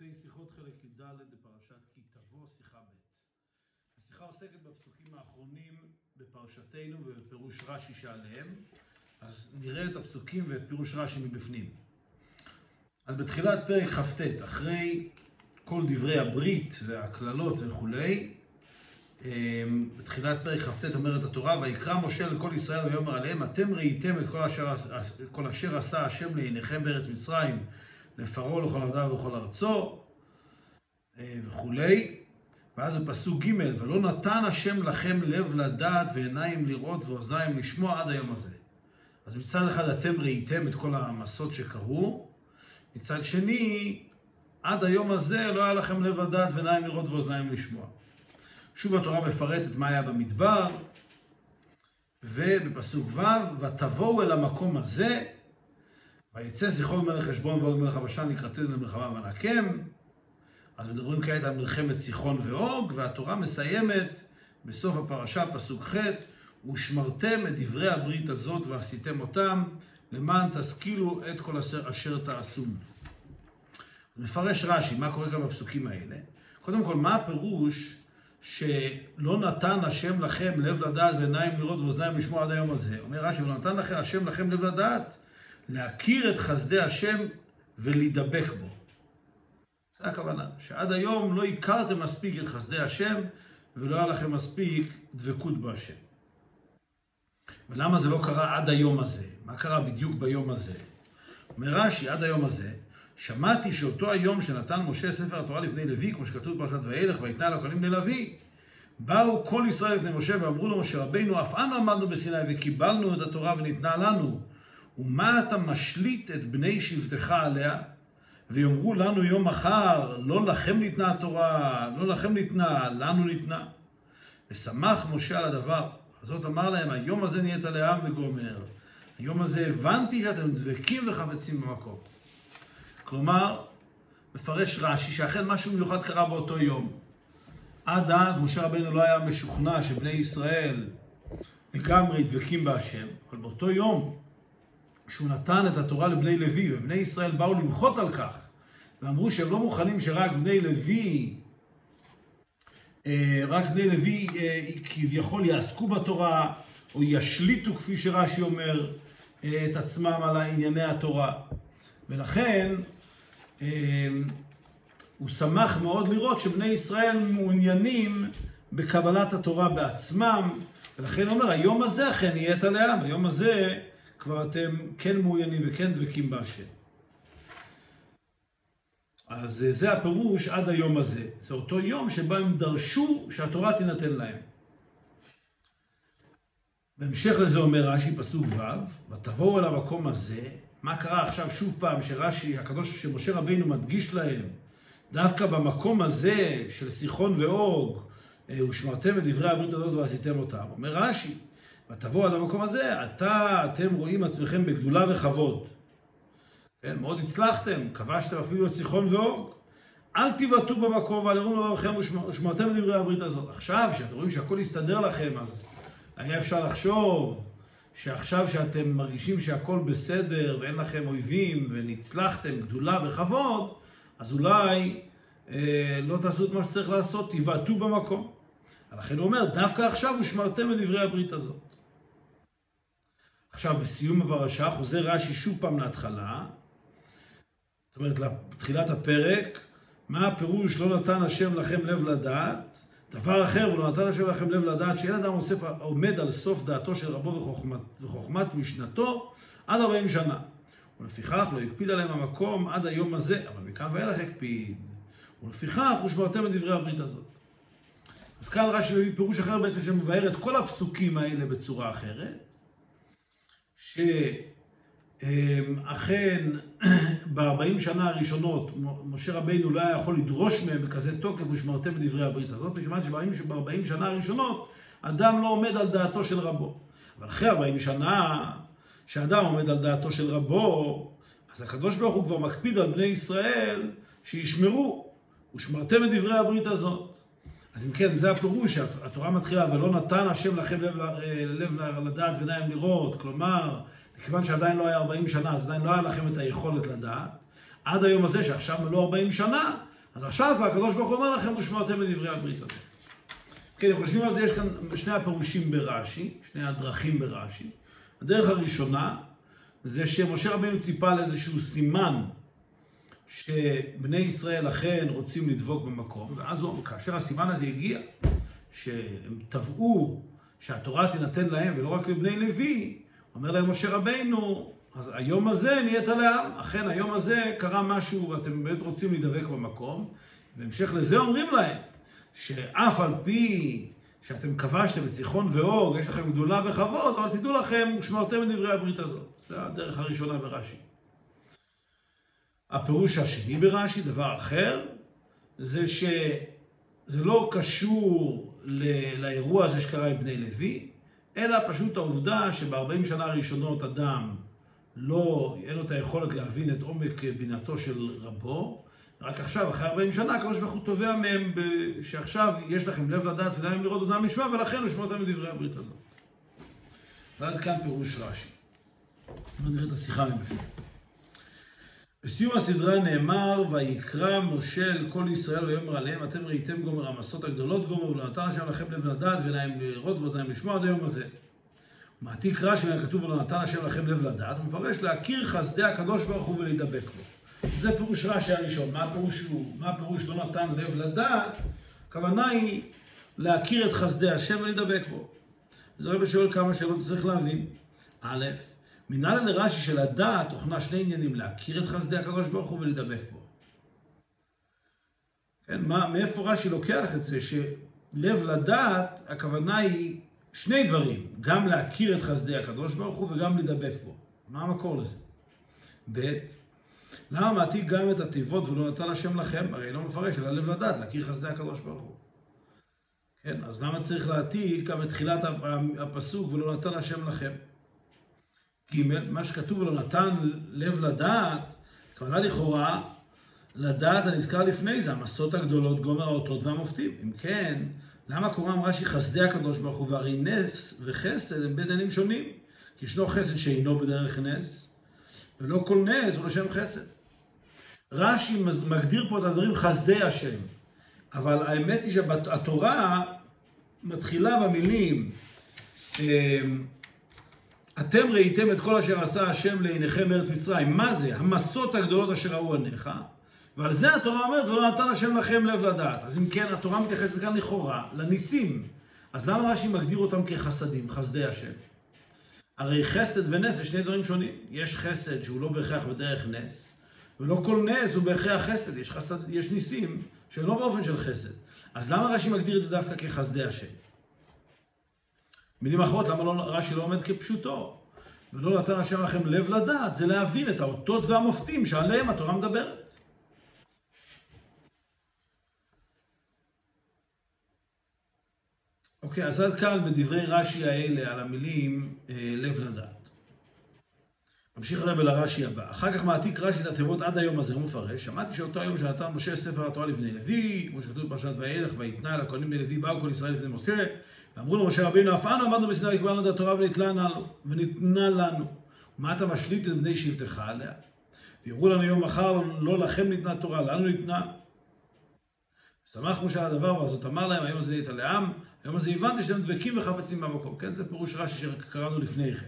ליקוטי שיחות חלק י"ד בפרשת כי תבוא שיחה ב'. השיחה עוסקת בפסוקים האחרונים בפרשתנו ובפירוש רש"י שעליהם, אז נראה את הפסוקים ואת פירוש רש"י מבפנים. אז בתחילת פרק כ"ט, אחרי כל דברי הברית והקללות וכולי, אמ, בתחילת פרק כ"ט אומרת התורה, ויקרא משה לכל ישראל ויאמר עליהם, אתם ראיתם את כל אשר, כל אשר עשה השם לעיניכם בארץ מצרים, לפרעה לכל עבדיו וכל ארצו, אה, וכולי. ואז בפסוק ג' ולא נתן השם לכם לב לדעת ועיניים לראות ואוזניים לשמוע עד היום הזה. אז מצד אחד אתם ראיתם את כל המסות שקרו, מצד שני, עד היום הזה לא היה לכם לב לדעת ועיניים לראות ואוזניים לשמוע. שוב התורה מפרטת מה היה במדבר, ובפסוק ו', ותבואו אל המקום הזה, ויצא זיכרון מלך חשבון ועוד מלך הבשן לקראתנו למלחמה ונקם. אז מדברים כעת על מלחמת סיחון ואוג, והתורה מסיימת בסוף הפרשה, פסוק ח', ושמרתם את דברי הברית הזאת ועשיתם אותם, למען תשכילו את כל אשר, אשר. מפרש רש"י, מה קורה כאן בפסוקים האלה? קודם כל, מה הפירוש שלא נתן השם לכם לב לדעת ועיניים לראות ואוזניים לשמוע עד היום הזה? אומר רש"י, ולא נתן לכם השם לכם לב לדעת, להכיר את חסדי השם ולהידבק בו. זו הכוונה, שעד היום לא הכרתם מספיק את חסדי השם ולא היה לכם מספיק דבקות בהשם. ולמה זה לא קרה עד היום הזה? מה קרה בדיוק ביום הזה? אומר רש"י, עד היום הזה, שמעתי שאותו היום שנתן משה ספר התורה לפני לוי, כמו שכתוב בפרשת וילך, ויתנה לו כלים ללוי, באו כל ישראל לפני משה ואמרו לו, משה רבינו, אף אנו עמדנו בסיני וקיבלנו את התורה וניתנה לנו. ומה אתה משליט את בני שבטך עליה? ויאמרו לנו יום מחר, לא לכם ניתנה התורה, לא לכם ניתנה, לנו ניתנה. ושמח משה על הדבר. הזאת אמר להם, היום הזה נהיית לעם וגומר. היום הזה הבנתי שאתם דבקים וחפצים במקום. כלומר, מפרש רש"י שאכן משהו מיוחד קרה באותו יום. עד אז משה רבנו לא היה משוכנע שבני ישראל לגמרי דבקים בהשם, אבל באותו יום שהוא נתן את התורה לבני לוי, ובני ישראל באו למחות על כך, ואמרו שהם לא מוכנים שרק בני לוי, אה, רק בני לוי אה, כביכול יעסקו בתורה, או ישליטו, כפי שרש"י אומר, אה, את עצמם על ענייני התורה. ולכן, הוא שמח מאוד לראות שבני ישראל מעוניינים בקבלת התורה בעצמם, ולכן הוא אומר, היום הזה אכן נהיית לעם, היום הזה כבר אתם כן מעוניינים וכן דבקים בהשם. אז זה הפירוש עד היום הזה. זה אותו יום שבו הם דרשו שהתורה תינתן להם. בהמשך לזה אומר רש"י, פסוק ו', ותבואו אל המקום הזה, מה קרה עכשיו שוב פעם שרש"י, הקדוש, שמשה רבינו מדגיש להם, דווקא במקום הזה של סיחון ואוג, אה, ושמרתם את דברי הברית הזאת ועשיתם אותם. אומר רש"י, ותבואו עד המקום הזה, עתה אתם רואים עצמכם בגדולה וכבוד. כן, מאוד הצלחתם, כבשתם אפילו את סיחון ואוג. אל תבעטו במקום ואל יראו לבבכם ושמרתם את דברי הברית הזאת. עכשיו, כשאתם רואים שהכל יסתדר לכם, אז היה אפשר לחשוב שעכשיו שאתם מרגישים שהכל בסדר ואין לכם אויבים ונצלחתם גדולה וכבוד, אז אולי אה, לא תעשו את מה שצריך לעשות, תבעטו במקום. לכן הוא אומר, דווקא עכשיו ושמרתם את דברי הברית הזאת. עכשיו, בסיום הפרשה חוזר רש"י שוב פעם להתחלה, זאת אומרת, לתחילת הפרק, מה הפירוש לא נתן השם לכם לב לדעת, דבר אחר, ולא נתן השם לכם לב לדעת, שאין אדם אוסף, עומד על סוף דעתו של רבו וחוכמת, וחוכמת משנתו עד ארבעים שנה. ולפיכך לא הקפיד עליהם המקום עד היום הזה, אבל מכאן ואילך הקפיד. ולפיכך הושברתם את דברי הברית הזאת. אז כאן רש"י מביא פירוש אחר בעצם שמבאר את כל הפסוקים האלה בצורה אחרת. שאכן ב-40 שנה הראשונות משה רבינו לא היה יכול לדרוש מהם בכזה תוקף ושמרתם בדברי הברית הזאת, מכיוון שב-40 שנה הראשונות אדם לא עומד על דעתו של רבו. אבל אחרי 40 שנה שאדם עומד על דעתו של רבו, אז הקדוש ברוך הוא כבר מקפיד על בני ישראל שישמרו, ושמרתם את דברי הברית הזאת. אז אם כן, זה הפירוש, התורה מתחילה, ולא נתן השם לכם לב, לב לדעת ועיניים לראות, כלומר, מכיוון שעדיין לא היה 40 שנה, אז עדיין לא היה לכם את היכולת לדעת, עד היום הזה, שעכשיו מלאו 40 שנה, אז עכשיו הקדוש ברוך הוא אומר לכם, ושמרתם לדברי הברית הזאת. כן, אם חושבים על זה, יש כאן שני הפירושים ברש"י, שני הדרכים ברש"י. הדרך הראשונה זה שמשה רבינו ציפה לאיזשהו סימן שבני ישראל אכן רוצים לדבוק במקום, ואז הוא, כאשר הסימן הזה הגיע, שהם תבעו שהתורה תינתן להם ולא רק לבני לוי, אומר להם משה רבינו, אז היום הזה נהיית לעם. אכן, היום הזה קרה משהו ואתם באמת רוצים להידבק במקום. בהמשך לזה אומרים להם, שאף על פי שאתם כבשתם את זיכרון ואוג, יש לכם גדולה וכבוד, אבל תדעו לכם, ושמרתם את דברי הברית הזאת. זו הדרך הראשונה ברש"י. הפירוש השני ברש"י, דבר אחר, זה שזה לא קשור לאירוע הזה שקרה עם בני לוי, אלא פשוט העובדה שב-40 שנה הראשונות אדם לא, אין לו את היכולת להבין את עומק בינתו של רבו, רק עכשיו, אחרי 40 שנה, הקדוש ברוך הוא תובע מהם שעכשיו יש לכם לב לדעת ודיים לראות אותם לשמוע, ולכן שמע אותם מדברי הברית הזאת. ועד כאן פירוש רש"י. בואו נראה את השיחה מבפנים. בסיום הסדרה נאמר, ויקרא משה אל כל ישראל ויאמר עליהם, אתם ראיתם גומר המסות הגדולות גומר, ולא נתן השם לכם לב לדעת ועיניים לראות ואוזניים לשמוע עד היום הזה. מעתיק רש"י היה כתוב, ולא נתן השם לכם לב לדעת, הוא מפרש להכיר חסדי הקדוש ברוך הוא ולהידבק בו. זה פירוש רש"י הראשון. מה הפירוש הוא, מה הפירוש לא נתן לב לדעת? הכוונה היא להכיר את חסדי השם ולהידבק בו. אז הרב שואל כמה שאלות צריך להבין. א', מנהל לרש"י של הדעת תוכנה שני עניינים, להכיר את חסדי הקדוש ברוך הוא ולהידבק בו. כן, מה, מאיפה רש"י לוקח את זה שלב לדעת, הכוונה היא שני דברים, גם להכיר את חסדי הקדוש ברוך הוא וגם להידבק בו. מה המקור לזה? ב', למה מעתיק גם את התיבות ולא נתן השם לכם? הרי לא מפרש, אלא לב לדעת, להכיר חסדי הקדוש ברוך הוא. כן, אז למה צריך להעתיק גם את תחילת הפסוק ולא נתן השם לכם? ג', מה שכתוב ולא נתן לב לדעת, כוונה לכאורה, לדעת הנזכר לפני זה, המסות הגדולות, גומר האותות והמופתים. אם כן, למה קוראים רש"י חסדי הקדוש ברוך הוא, והרי נס וחסד הם בדינים שונים? כי ישנו חסד שאינו בדרך נס, ולא כל נס הוא לשם חסד. רש"י מגדיר פה את הדברים חסדי השם, אבל האמת היא שהתורה מתחילה במילים אמ, אתם ראיתם את כל אשר עשה השם לעיניכם בארץ מצרים. מה זה? המסות הגדולות אשר ראו עיניך. ועל זה התורה אומרת, ולא נתן השם לכם לב לדעת. אז אם כן, התורה מתייחסת כאן לכאורה, לניסים. אז למה רש"י מגדיר אותם כחסדים, חסדי השם? הרי חסד ונס זה שני דברים שונים. יש חסד שהוא לא בהכרח בדרך נס, ולא כל נס הוא בהכרח חסד. יש, חסד, יש ניסים שהם לא באופן של חסד. אז למה רש"י מגדיר את זה דווקא כחסדי השם? מילים אחרות, למה לא, רש"י לא עומד כפשוטו? ולא נתן השם לכם לב לדעת, זה להבין את האותות והמופתים שעליהם התורה מדברת. אוקיי, אז עד כאן בדברי רש"י האלה על המילים אה, לב לדעת. ממשיך הרב אל הרש"י הבא. אחר כך מעתיק רש"י את התיבות עד היום הזה, הוא מפרש. שמעתי שאותו היום שנתן משה ספר התורה לבני לוי, כמו שכתוב בפרשת וילך, ויתנה אל הכהנים בני לוי, באו כל ישראל לפני משה, ואמרו לו משה רבינו, אף אנו עמדנו בסיני וקבלנו את התורה וניתנה לנו. מה אתה משליט את בני שבטך עליה? ויאמרו לנו יום מחר, לא לכם ניתנה תורה, לנו ניתנה. שמח משה על הדבר, וזאת אמר להם, היום הזה נהיית לעם, היום הזה הבנתי שאתם דבקים וחפצים במקום. כן, זה פירוש רש"י שקראנו לפני כן.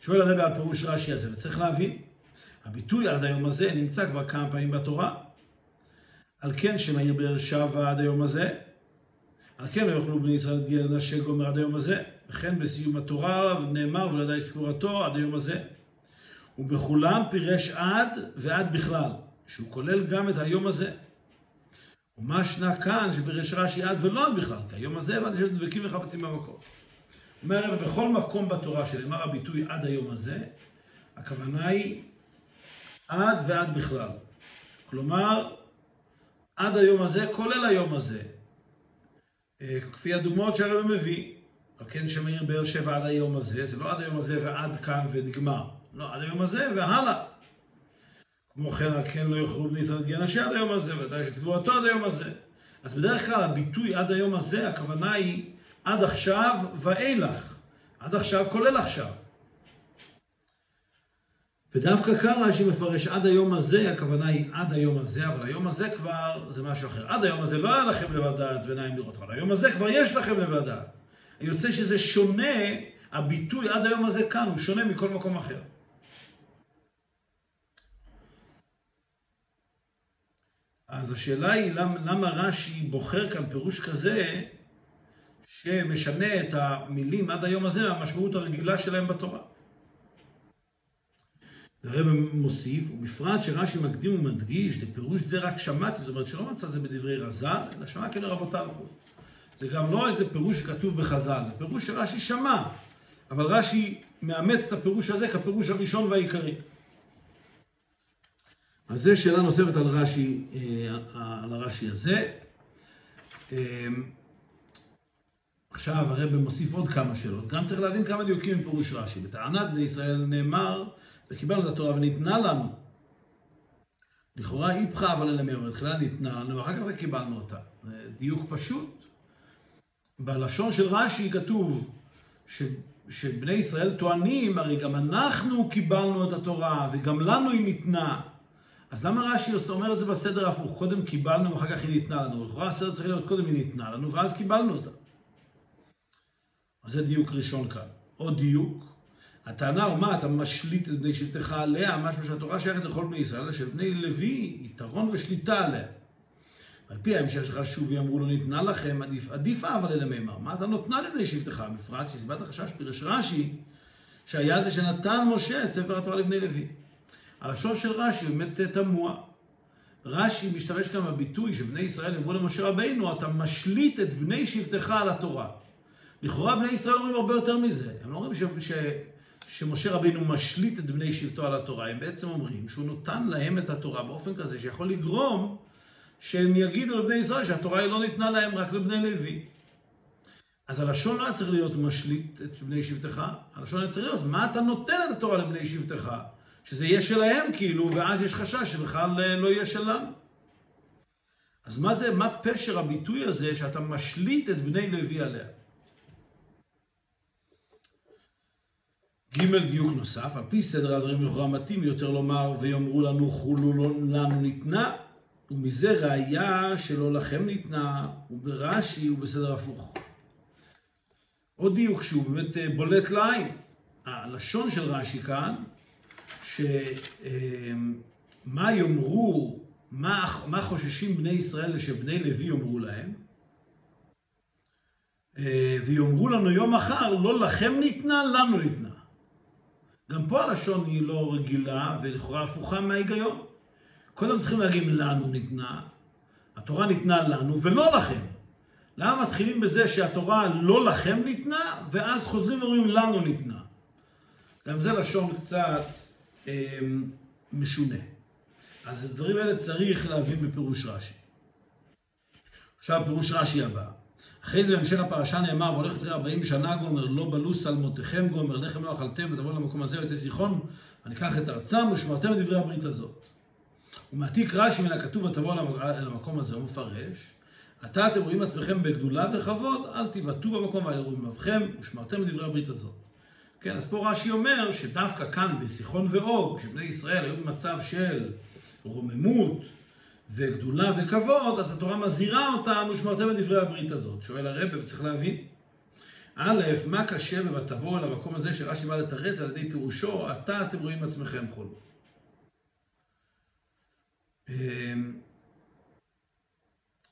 שואל הרבי על פירוש רש"י הזה, וצריך להבין, הביטוי עד היום הזה נמצא כבר כמה פעמים בתורה. על כן שמעיר באר שבע עד היום הזה, על כן לא יוכלו בני ישראל להגיע לנשק גומר עד היום הזה, וכן בסיום התורה נאמר ולדע את קבורתו עד היום הזה. ובכולם פירש עד ועד בכלל, שהוא כולל גם את היום הזה. ומה שנה כאן שפירש רש"י עד ולא עד בכלל, כי היום הזה הבנתי דבקים וחפצים במקום. אומר הרב, בכל מקום בתורה שנאמר הביטוי עד היום הזה, הכוונה היא עד ועד בכלל. כלומר, עד היום הזה, כולל היום הזה. כפי הדוגמאות שהרב מביא, על כן שמאיר באר שבע עד היום הזה, זה לא עד היום הזה ועד כאן ונגמר. לא, עד היום הזה והלאה. כמו כן, על כן לא יוכלו בני ישראל להגיע נשי עד היום הזה, ודאי שתבואתו עד היום הזה. אז בדרך כלל הביטוי עד היום הזה, הכוונה היא עד עכשיו ואילך. עד עכשיו כולל עכשיו. ודווקא כאן רש"י מפרש עד היום הזה, הכוונה היא עד היום הזה, אבל היום הזה כבר זה משהו אחר. עד היום הזה לא היה לכם לבדעת ועיניים לראות, אבל היום הזה כבר יש לכם לבדעת. יוצא שזה שונה, הביטוי עד היום הזה כאן הוא שונה מכל מקום אחר. אז השאלה היא למה, למה רש"י בוחר כאן פירוש כזה שמשנה את המילים עד היום הזה מהמשמעות הרגילה שלהם בתורה. הרב מוסיף, ובפרט שרש"י מקדים ומדגיש, לפירוש זה רק שמעתי, זאת אומרת שלא מצא זה בדברי רז"ל, אלא שמע כן לרבותיו. זה גם לא איזה פירוש שכתוב בחז"ל, זה פירוש שרש"י שמע, אבל רש"י מאמץ את הפירוש הזה כפירוש הראשון והעיקרי. אז זו שאלה נוספת על רש"י, אה, על הרש"י הזה. אה, עכשיו הרב מוסיף עוד כמה שאלות. גם צריך להבין כמה דיוקים מפירוש רש"י. בטענת בני ישראל נאמר, וקיבלנו את התורה וניתנה לנו. לכאורה איפכא אבל אלה מי אומר, תחילה ניתנה לנו, ואחר כך קיבלנו אותה. דיוק פשוט. בלשון של רש"י כתוב ש, שבני ישראל טוענים, הרי גם אנחנו קיבלנו את התורה, וגם לנו היא ניתנה. אז למה רש"י אומר את זה בסדר הפוך? קודם קיבלנו ואחר כך היא ניתנה לנו. לכאורה הסדר צריך להיות קודם היא ניתנה לנו, ואז קיבלנו אותה. אז זה דיוק ראשון כאן. עוד דיוק, הטענה הוא מה, אתה משליט את בני שבטך עליה, משהו שהתורה שייכת לכל בני ישראל, שבני לוי יתרון ושליטה עליה. על פי ההמשך שלך שוב יאמרו לו ניתנה לכם, עדיף, עדיף אבל אלה מימר. מה אתה נותנה לבני שבטך? בפרט שסיבת החשש פירש רש"י, שהיה זה שנתן משה ספר התורה לבני לוי. הלשון של רש"י באמת תמוה. רש"י משתמש כאן בביטוי שבני ישראל אמרו למשה רבינו, אתה משליט את בני שבטך על התורה. לכאורה בני ישראל אומרים הרבה יותר מזה. הם לא אומרים ש, שמשה רבינו משליט את בני שבטו על התורה, הם בעצם אומרים שהוא נותן להם את התורה באופן כזה שיכול לגרום שהם יגידו לבני ישראל שהתורה היא לא ניתנה להם רק לבני לוי. אז הלשון לא היה צריך להיות משליט את בני שבטך, הלשון היה צריך להיות מה אתה נותן את התורה לבני שבטך, שזה יהיה שלהם כאילו, ואז יש חשש שבכלל אה, לא יהיה שלנו. אז מה זה, מה פשר הביטוי הזה שאתה משליט את בני לוי עליה? ג' דיוק נוסף, על פי סדר הדברים לכאורה מתאים יותר לומר ויאמרו לנו חולו לא לנו ניתנה ומזה ראיה שלא לכם ניתנה וברש"י ובסדר הפוך. עוד דיוק שהוא באמת אה, בולט לעין. הלשון של רש"י כאן, שמה אה, יאמרו, מה, מה חוששים בני ישראל שבני לוי יאמרו להם, אה, ויאמרו לנו יום אחר, לא לכם ניתנה, לנו ניתנה. גם פה הלשון היא לא רגילה ולכאורה הפוכה מההיגיון. קודם צריכים להגיד לנו ניתנה, התורה ניתנה לנו ולא לכם. למה מתחילים בזה שהתורה לא לכם ניתנה, ואז חוזרים ואומרים לנו ניתנה? גם זה לשון קצת אה, משונה. אז הדברים האלה צריך להבין בפירוש רש"י. עכשיו פירוש רש"י הבא. אחרי זה בהמשך הפרשה נאמר, והולך אחרי ארבעים שנה גומר, לא בלו שלמותיכם גומר, לחם לא אכלתם ותבואו למקום הזה ויוצא זיכרון, וניקח את ארצם ושמרתם את דברי הברית הזאת. ומעתיק רש"י מן הכתוב ותבואו אל המקום הזה, הוא מפרש, עתה אתם רואים עצמכם בגדולה וכבוד, אל תיבטאו במקום ואל יראו ממבכם, ושמרתם את דברי הברית הזאת. כן, אז פה רש"י אומר שדווקא כאן בסיחון ואוג, כשבני ישראל היו במצב של רוממות, וגדולה וכבוד, אז התורה מזהירה אותנו שמרתם את דברי הברית הזאת. שואל הרב, וצריך להבין. א', מה קשה ב"ותבואו אל המקום הזה שרש"י בא לתרץ על ידי פירושו, עתה אתם רואים עצמכם חולו. אמ,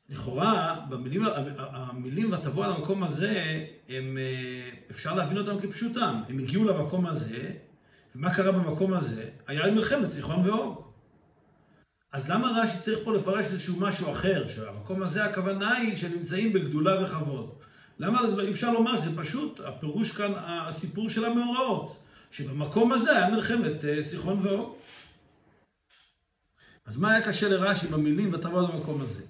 לכאורה, במילים, המילים ותבוא על המקום הזה, הם, אה, אפשר להבין אותם כפשוטם. הם הגיעו למקום הזה, ומה קרה במקום הזה? היה מלחמת סיחון ואוג. אז למה רש"י צריך פה לפרש איזשהו משהו אחר, שהמקום הזה הכוונה היא שנמצאים בגדולה וכבוד? למה אי אפשר לומר שזה פשוט, הפירוש כאן, הסיפור של המאורעות, שבמקום הזה היה מלחמת אה, סיחון ואור. אז מה היה קשה לרש"י במילים ותבוא למקום הזה?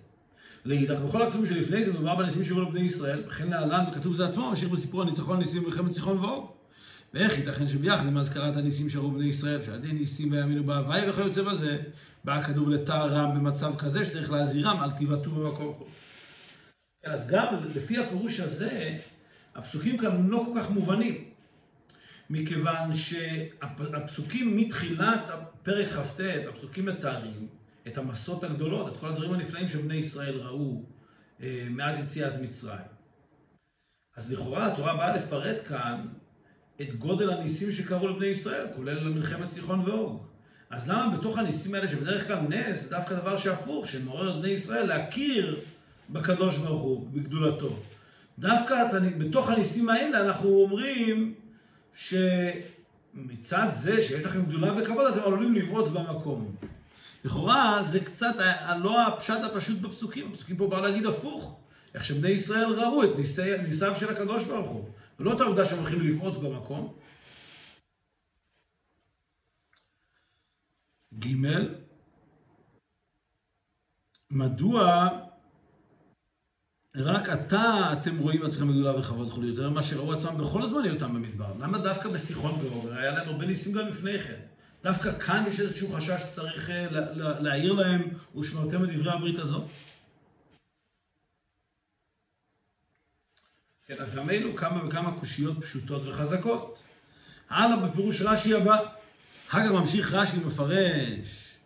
לאידך, בכל הכתובים שלפני זה מדובר בניסים שקורים לבני ישראל, וכן להלן בכתוב זה עצמו, ממשיך בסיפור הניצחון ניסים במלחמת סיחון ואור. ואיך ייתכן שביחד עם הזכרת הניסים שראו בני ישראל, שעל ידי ניסים ויאמינו בהוואי וכיוצא בזה, בא כתוב לטהרם במצב כזה שצריך להזהירם, אל תיבטאו במקום חול. אז גם לפי הפירוש הזה, הפסוקים כאן לא כל כך מובנים. מכיוון שהפסוקים מתחילת פרק כ"ט, הפסוקים מתארים את המסות הגדולות, את כל הדברים הנפלאים שבני ישראל ראו אה, מאז יציאת מצרים. אז לכאורה התורה באה לפרט כאן את גודל הניסים שקרו לבני ישראל, כולל מלחמת סיחון ואוג. אז למה בתוך הניסים האלה, שבדרך כלל נס, זה דווקא דבר שהפוך, שמעורר את בני ישראל להכיר בקדוש ברוך הוא, בגדולתו. דווקא בתוך הניסים האלה אנחנו אומרים שמצד זה שיש לכם גדולה וכבוד, אתם עלולים לבעוט במקום. לכאורה זה קצת לא הפשט הפשוט בפסוקים, הפסוקים פה באו להגיד הפוך. איך שבני ישראל ראו את ניסי, ניסיו של הקדוש ברוך הוא, ולא את העובדה שהם הולכים לבעוט במקום. ג' מדוע רק עתה אתם רואים עצמכם בגדולה וכבוד חולי יותר ממה שראו עצמם בכל הזמן היותם במדבר? למה דווקא בסיחון ואובר? היה להם הרבה ניסים גם לפני כן. דווקא כאן יש איזשהו חשש שצריך אה, להעיר להם, ושמרתם את דברי הברית הזאת. כן, אז אלו כמה וכמה קושיות פשוטות וחזקות. הלאה בפירוש רש"י הבא. אחר כך ממשיך רש"י ומפרש.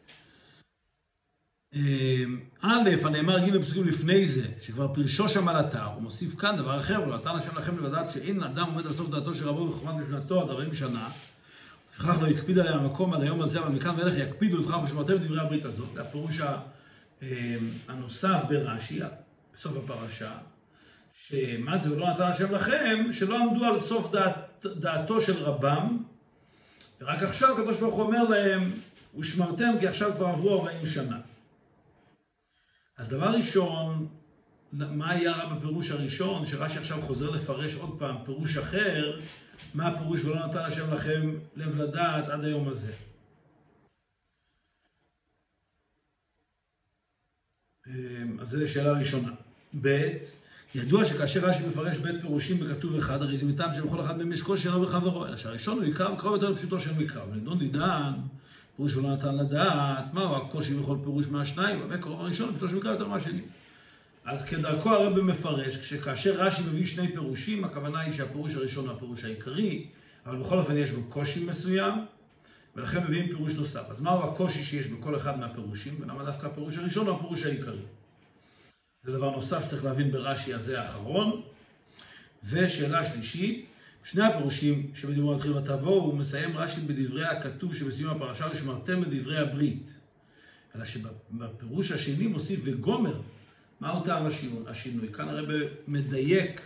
אמ, א', הנאמר ג' בפסוקים לפני זה, שכבר פרשו שם על אתר, הוא מוסיף כאן דבר אחר, ולא נתן השם לכם לדעת שאין אדם עומד על סוף דעתו של רבו וחוכמת משנתו עד 40 שנה, לפיכך לא יקפיד עליה המקום עד היום הזה, אבל מכאן ואילך יקפידו לפיכך ושמרתם דברי הברית הזאת. זה הפירוש אמ, הנוסף ברש"י, בסוף הפרשה, שמה זה ולא נתן השם לכם, שלא עמדו על סוף דעת, דעתו של רבם, ורק עכשיו הקדוש ברוך הוא אומר להם, ושמרתם כי עכשיו כבר עברו 40 שנה. אז דבר ראשון, מה היה רע בפירוש הראשון, שרש"י עכשיו חוזר לפרש עוד פעם פירוש אחר, מה הפירוש ולא נתן השם לכם לב לדעת עד היום הזה. אמ, אז זו שאלה ראשונה. ב', ידוע שכאשר רש"י מפרש בית פירושים בכתוב אחד, הרי זה מטעם שבכל אחד מהם יש קושי אינו בחברו, אלא שהראשון הוא עיקר וקרוב יותר לפשוטו של מקרא. ונדון דידן, פירוש ולא נתן לדעת, מהו הקושי בכל פירוש מהשניים, המקור הראשון לפשוטו של מקרא יותר מהשני. אז כדרכו הרב מפרש, כשכאשר רש"י מביא שני פירושים, הכוונה היא שהפירוש הראשון הוא הפירוש העיקרי, אבל בכל אופן יש בו קושי מסוים, ולכן מביאים פירוש נוסף. אז מהו הקושי שיש בכל אחד מהפירושים, ולמה דווקא הפירוש הראשון הוא הפירוש העיקרי? זה דבר נוסף צריך להבין ברש"י הזה האחרון. ושאלה שלישית, שני הפירושים שבדיבור מתחיל ותבואו, הוא מסיים רש"י בדברי הכתוב שבסיום הפרשה ושמרתם את דברי הברית. אלא שבפירוש השני מוסיף וגומר. מהו טעם השינוי? כאן הרב מדייק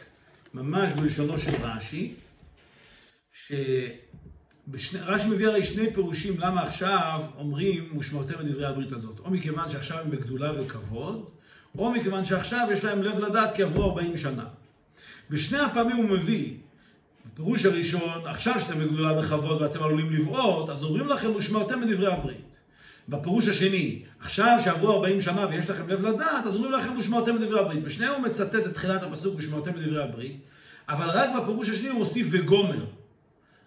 ממש בלשונו של רש"י, שרש"י מביא הרי שני פירושים למה עכשיו אומרים ושמרתם את דברי הברית הזאת. או מכיוון שעכשיו הם בגדולה וכבוד, או מכיוון שעכשיו יש להם לב לדעת כי עברו 40 שנה. בשני הפעמים הוא מביא, בפירוש הראשון, עכשיו שאתם בגדולה בכבוד ואתם עלולים לבעוט, אז אומרים לכם ושמרתם בדברי הברית. בפירוש השני, עכשיו שעברו 40 שנה ויש לכם לב לדעת, אז אומרים לכם ושמרתם בדברי הברית. בשניהם הוא מצטט את תחילת הפסוק ושמרתם בדברי הברית, אבל רק בפירוש השני הוא מוסיף וגומר.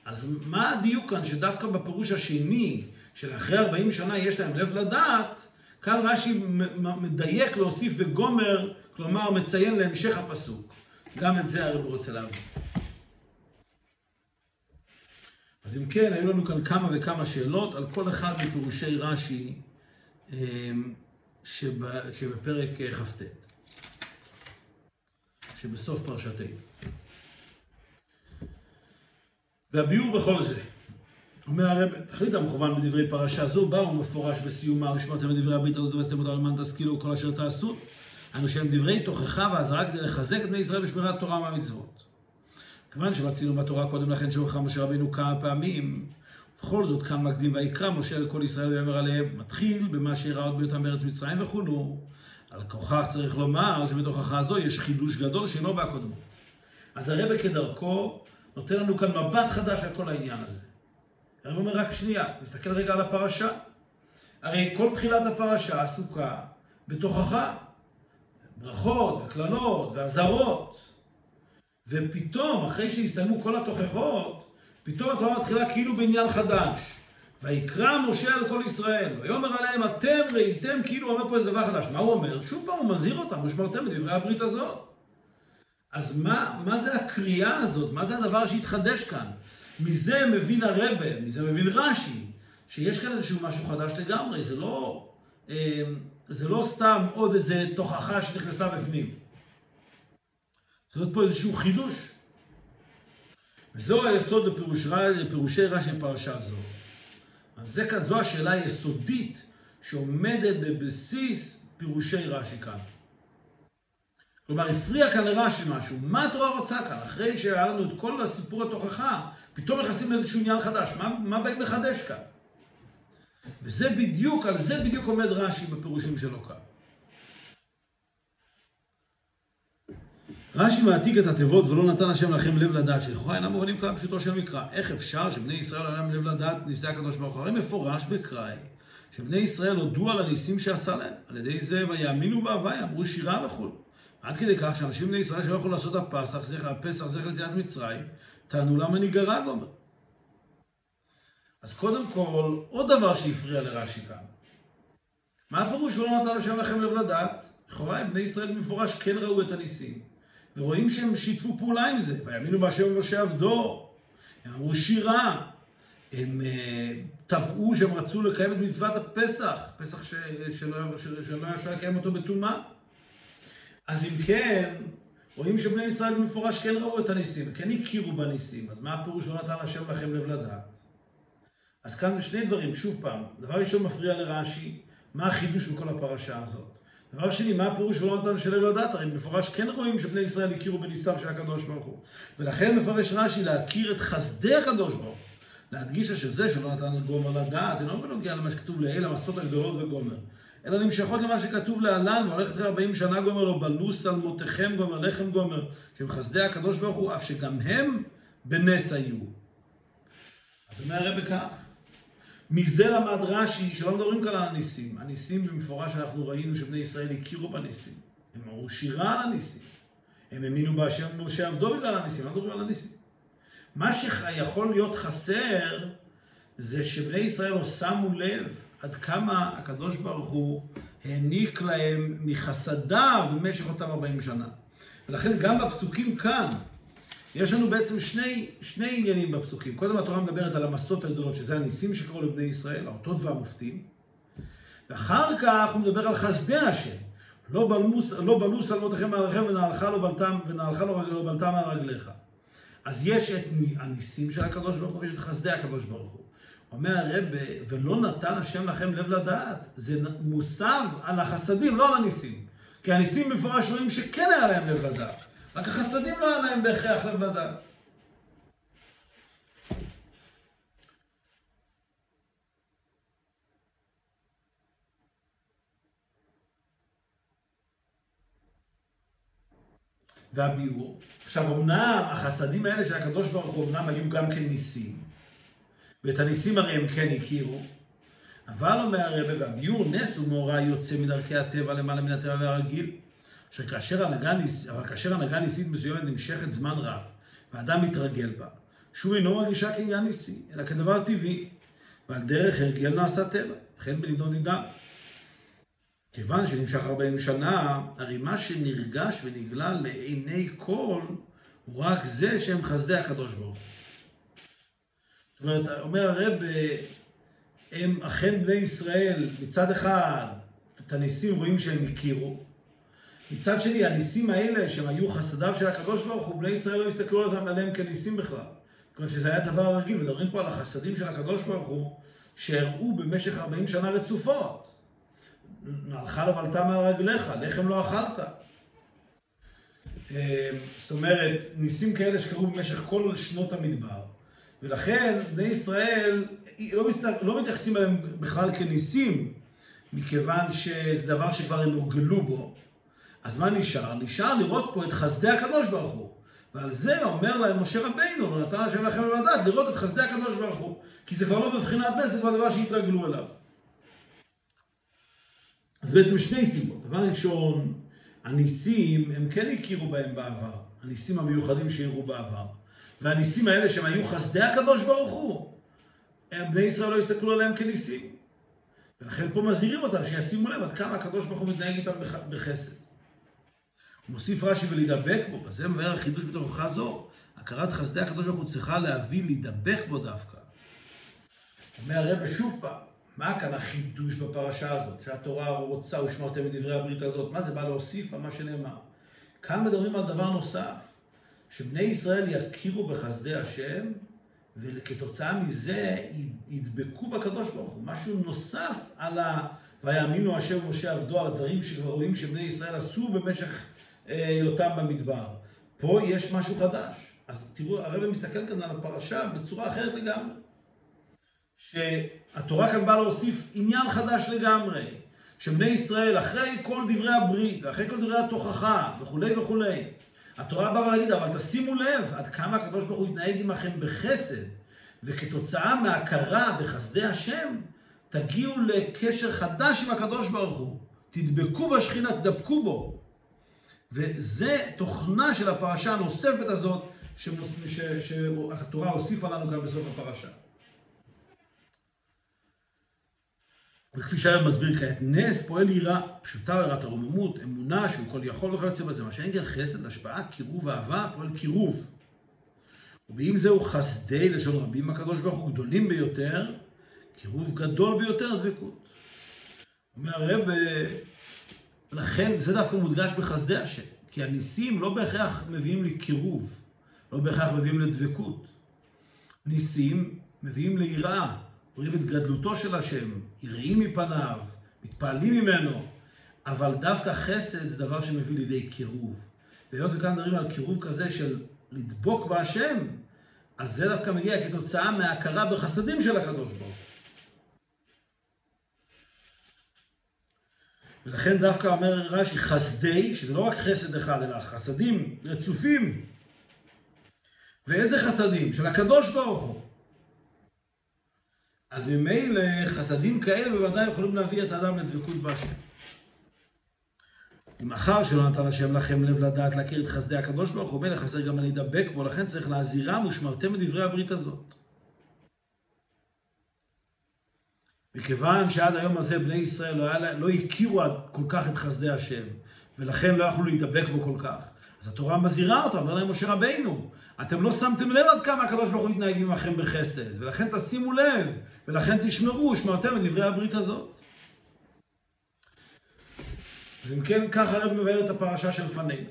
אז מה הדיוק כאן שדווקא בפירוש השני, של אחרי 40 שנה יש להם לב לדעת, כאן רש"י מדייק להוסיף וגומר, כלומר מציין להמשך הפסוק. גם את זה הרב רוצה להבין. אז אם כן, היו לנו כאן כמה וכמה שאלות על כל אחד מפירושי רש"י אמ, שבפרק כ"ט, שבסוף פרשתנו. והביאור בכל זה. אומר הרב, תכלית המכוון בדברי פרשה זו, באו מפורש בסיומה, ושמרתם את דברי הברית הזאת ועשיתם אותה למען תשכילו כל אשר תעשו. אנו שהם דברי תוכחה ואזהרה כדי לחזק את בני ישראל בשמירת תורה מהמצוות. כיוון שמצינו בתורה קודם לכן שאומרך משה רבינו כמה פעמים, ובכל זאת כאן מקדים ויקרא משה לכל ישראל ויאמר עליהם, מתחיל במה שאירע עוד בהיותם בארץ מצרים וכולו. על כוכך צריך לומר שבתוכחה זו יש חידוש גדול שאינו בהקודמות. אז הרבה כדרכו נותן לנו כאן מבט חדש על כל העניין הזה. הרב אומר רק שנייה, נסתכל רגע על הפרשה. הרי כל תחילת הפרשה עסוקה בתוכחה. ברכות וקללות ואזהרות. ופתאום, אחרי שהסתיימו כל התוכחות, פתאום התורה מתחילה כאילו בעניין חדש. ויקרא משה על כל ישראל, ויאמר עליהם, אתם ראיתם כאילו אומר פה איזה דבר חדש. מה הוא אומר? שוב פעם הוא מזהיר אותם, ושמרתם בדברי הברית הזאת. אז מה, מה זה הקריאה הזאת? מה זה הדבר שהתחדש כאן? מזה מבין הרבה, מזה מבין רש"י, שיש כאן איזשהו משהו חדש לגמרי, זה לא, אה, זה לא סתם עוד איזה תוכחה שנכנסה בפנים. צריך להיות פה איזשהו חידוש. וזהו היסוד לפירוש, לפירושי רש"י בפרשה זו. אז זה כאן, זו השאלה היסודית שעומדת בבסיס פירושי רש"י כאן. כלומר, הפריע כאן לרש"י משהו. מה התורה רוצה כאן? אחרי שהיה לנו את כל הסיפור התוכחה, פתאום נכנסים לאיזשהו עניין חדש. מה, מה באים לחדש כאן? וזה בדיוק, על זה בדיוק עומד רש"י בפירושים שלו כאן. רש"י מעתיק את התיבות ולא נתן השם לכם לב לדעת, שלכאורה אינם מובנים כלל פשוטו של מקרא. איך אפשר שבני ישראל לא להם לב לדעת ניסי הקדוש ברוך הוא? הרי מפורש בקראי, שבני ישראל הודו על הניסים שעשה להם. על ידי זה ויאמינו בהווי, אמרו שירה וכו'. עד כדי כך שאנשים בני ישראל שלא יכלו לעשות הפסח, זכר, הפסח זכר ליציאת מצרים, טענו למה ניגרע גומר. אז קודם כל, עוד דבר שהפריע לרש"י כאן. מה הפירוש שלא נתן השם לכם לב לדעת? לכאורה בני ישראל במפורש כן ראו את הניסים. ורואים שהם שיתפו פעולה עם זה, ויאמינו בהשם ומשה עבדו. הם אמרו שירה, הם תבעו שהם רצו לקיים את מצוות הפסח, פסח שלא היה אפשר לקיים אותו בטומאה. אז אם כן, רואים שבני ישראל במפורש כן ראו את הניסים, כן הכירו בניסים, אז מה הפירוש לא נתן השם לכם לב לדעת? אז כאן שני דברים, שוב פעם, דבר ראשון מפריע לרש"י, מה החידוש בכל הפרשה הזאת? דבר שני, מה הפירוש ולא נתן שלם לדעת? הרי במפורש כן רואים שבני ישראל הכירו בניסיו של הקדוש ברוך הוא. ולכן מפרש רש"י להכיר את חסדי הקדוש ברוך הוא. להדגיש שזה שלא נתן גומר לדעת, אינו בנוגע למה שכתוב לעיל המסות הגדולות וגומר. אלא נמשכות למה שכתוב להלן, והולכת אחרי 40 שנה גומר לו, בלוס על מותיכם גומר, לחם גומר, שהם חסדי הקדוש ברוך הוא, אף שגם הם בנס היו. אז אומר הרב כך, מזה למד רש"י שלא מדברים כאן על הניסים. הניסים במפורש אנחנו ראינו שבני ישראל הכירו בניסים. הם אמרו שירה על הניסים. הם האמינו בהשם משה עבדו בגלל הניסים, לא מדברים על הניסים. מה שיכול להיות חסר זה שבני ישראל לא שמו לב עד כמה הקדוש ברוך הוא העניק להם מחסדיו במשך אותם 40 שנה. ולכן גם בפסוקים כאן, יש לנו בעצם שני, שני עניינים בפסוקים. קודם התורה מדברת על המסות הגדולות, שזה הניסים שקרו לבני ישראל, האותות והמופתים. ואחר כך הוא מדבר על חסדי השם. לא בלמוס, לא בלוס על מותיכם מעליכם ונעלך לא בלתם, ונעלך לא, לא בלתם על רגליך. אז יש את הניסים של הקדוש ברוך הוא ויש את חסדי הקדוש ברוך הוא. אומר הרב, ולא נתן השם לכם לב לדעת. זה מוסב על החסדים, לא על הניסים. כי הניסים מפורש רואים שכן היה להם לב לדעת. רק החסדים לא היה להם בהכרח לב לדעת. והביאור. עכשיו, אמנם החסדים האלה של הקדוש ברוך הוא אמנם היו גם כן ניסים, ואת הניסים הרי הם כן הכירו, אבל אומר הרבה, והביאור נס הוא מאורע יוצא מדרכי הטבע למעלה מן הטבע והרגיל. שכאשר הנהגה, ניס, כאשר הנהגה ניסית מסוימת נמשכת זמן רב, והאדם מתרגל בה, שוב אינו מרגישה כעניין ניסי, אלא כדבר טבעי, ועל דרך הרגל נעשה טבע, וכן בנידון נידן. כיוון שנמשך 40 שנה, הרי מה שנרגש ונגלה לעיני כל, הוא רק זה שהם חסדי הקדוש ברוך הוא. זאת אומרת, אומר הרב, הם אכן בני ישראל, מצד אחד, את הניסים רואים שהם הכירו, מצד שני, הניסים האלה, שהם היו חסדיו של הקדוש ברוך הוא, בני ישראל לא הסתכלו עליהם כניסים בכלל. כלומר שזה היה דבר רגיל, מדברים פה על החסדים של הקדוש ברוך הוא, שהראו במשך 40 שנה רצופות. הלכה לבלטה מעל רגליך, לחם לא אכלת. אה, זאת אומרת, ניסים כאלה שקרו במשך כל שנות המדבר. ולכן בני ישראל לא, מסת... לא מתייחסים אליהם בכלל כניסים, מכיוון שזה דבר שכבר הם הורגלו בו. אז מה נשאר? נשאר לראות פה את חסדי הקדוש ברוך הוא. ועל זה אומר להם משה רבינו, נתן השם לכם לדעת, לראות את חסדי הקדוש ברוך הוא. כי זה כבר לא בבחינת נס, זה כבר דבר שהתרגלו אליו. אז בעצם שני סיבות. דבר ראשון, הניסים, הם כן הכירו בהם בעבר. הניסים המיוחדים שהראו בעבר. והניסים האלה שהם היו חסדי הקדוש ברוך הוא, בני ישראל לא הסתכלו עליהם כניסים. ולכן פה מזהירים אותם שישימו לב עד כמה הקדוש ברוך הוא מתנהג איתם בחסד. מוסיף רש"י ולהידבק בו, בזה מבאר החידוש בתוכחה זו. הכרת חסדי הקדוש ברוך הוא צריכה להביא, להידבק בו דווקא. אומר הרב שוב פעם, מה כאן החידוש בפרשה הזאת, שהתורה רוצה ושמרתם את דברי הברית הזאת? מה זה בא להוסיף על מה שנאמר? כאן מדברים על דבר נוסף, שבני ישראל יכירו בחסדי השם, וכתוצאה מזה ידבקו בקדוש ברוך הוא. משהו נוסף על ה... ויאמינו השם ומשה עבדו על הדברים שכבר רואים שבני ישראל עשו במשך אה, היותם במדבר. פה יש משהו חדש. אז תראו, הרב מסתכל כאן על הפרשה בצורה אחרת לגמרי. שהתורה כאן באה להוסיף עניין חדש לגמרי. שבני ישראל, אחרי כל דברי הברית, ואחרי כל דברי התוכחה, וכולי וכולי, התורה באה להגיד, אבל תשימו לב עד כמה הקדוש ברוך הוא יתנהג עמכם בחסד, וכתוצאה מהכרה בחסדי השם, תגיעו לקשר חדש עם הקדוש ברוך הוא. תדבקו בשכינה, תדבקו בו. וזה תוכנה של הפרשה הנוספת הזאת, שהתורה הוסיפה לנו כאן בסוף הפרשה. וכפי שהרב מסביר כעת, נס פועל יראה, פשוטה יראת הרוממות, אמונה שהוא כל יכול וכיוצא בזה, מה שאין כן חסד, השפעה, קירוב אהבה, פועל קירוב. ובאם זהו חסדי לשון רבים הקדוש ברוך הוא גדולים ביותר, קירוב גדול ביותר דבקות. אומר הרב, לכן זה דווקא מודגש בחסדי השם, כי הניסים לא בהכרח מביאים לי קירוב, לא בהכרח מביאים לדבקות. ניסים מביאים ליראה, רואים את גדלותו של השם, יראים מפניו, מתפעלים ממנו, אבל דווקא חסד זה דבר שמביא לידי קירוב. והיות וכאן מדברים על קירוב כזה של לדבוק בהשם, אז זה דווקא מגיע כתוצאה מההכרה בחסדים של הקדוש ברוך ולכן דווקא אומר רש"י חסדי, שזה לא רק חסד אחד, אלא חסדים רצופים. ואיזה חסדים? של הקדוש ברוך הוא. אז ממילא חסדים כאלה בוודאי יכולים להביא את האדם לדבקות בהשם. ומאחר שלא נתן השם לכם לב לדעת להכיר את חסדי הקדוש ברוך הוא, מלך חסר גם להידבק בו, לכן צריך להזהירם ושמרתם את דברי הברית הזאת. מכיוון שעד היום הזה בני ישראל לא, היה, לא הכירו כל כך את חסדי השם, ולכן לא יכלו להידבק בו כל כך. אז התורה מזהירה אותם, אומר להם משה רבינו, אתם לא שמתם לב עד כמה הקדוש ברוך הוא יתנהג עמכם בחסד, ולכן תשימו לב, ולכן תשמרו, שמרתם את דברי הברית הזאת. אז אם כן, ככה הרב מבאר את הפרשה שלפנינו.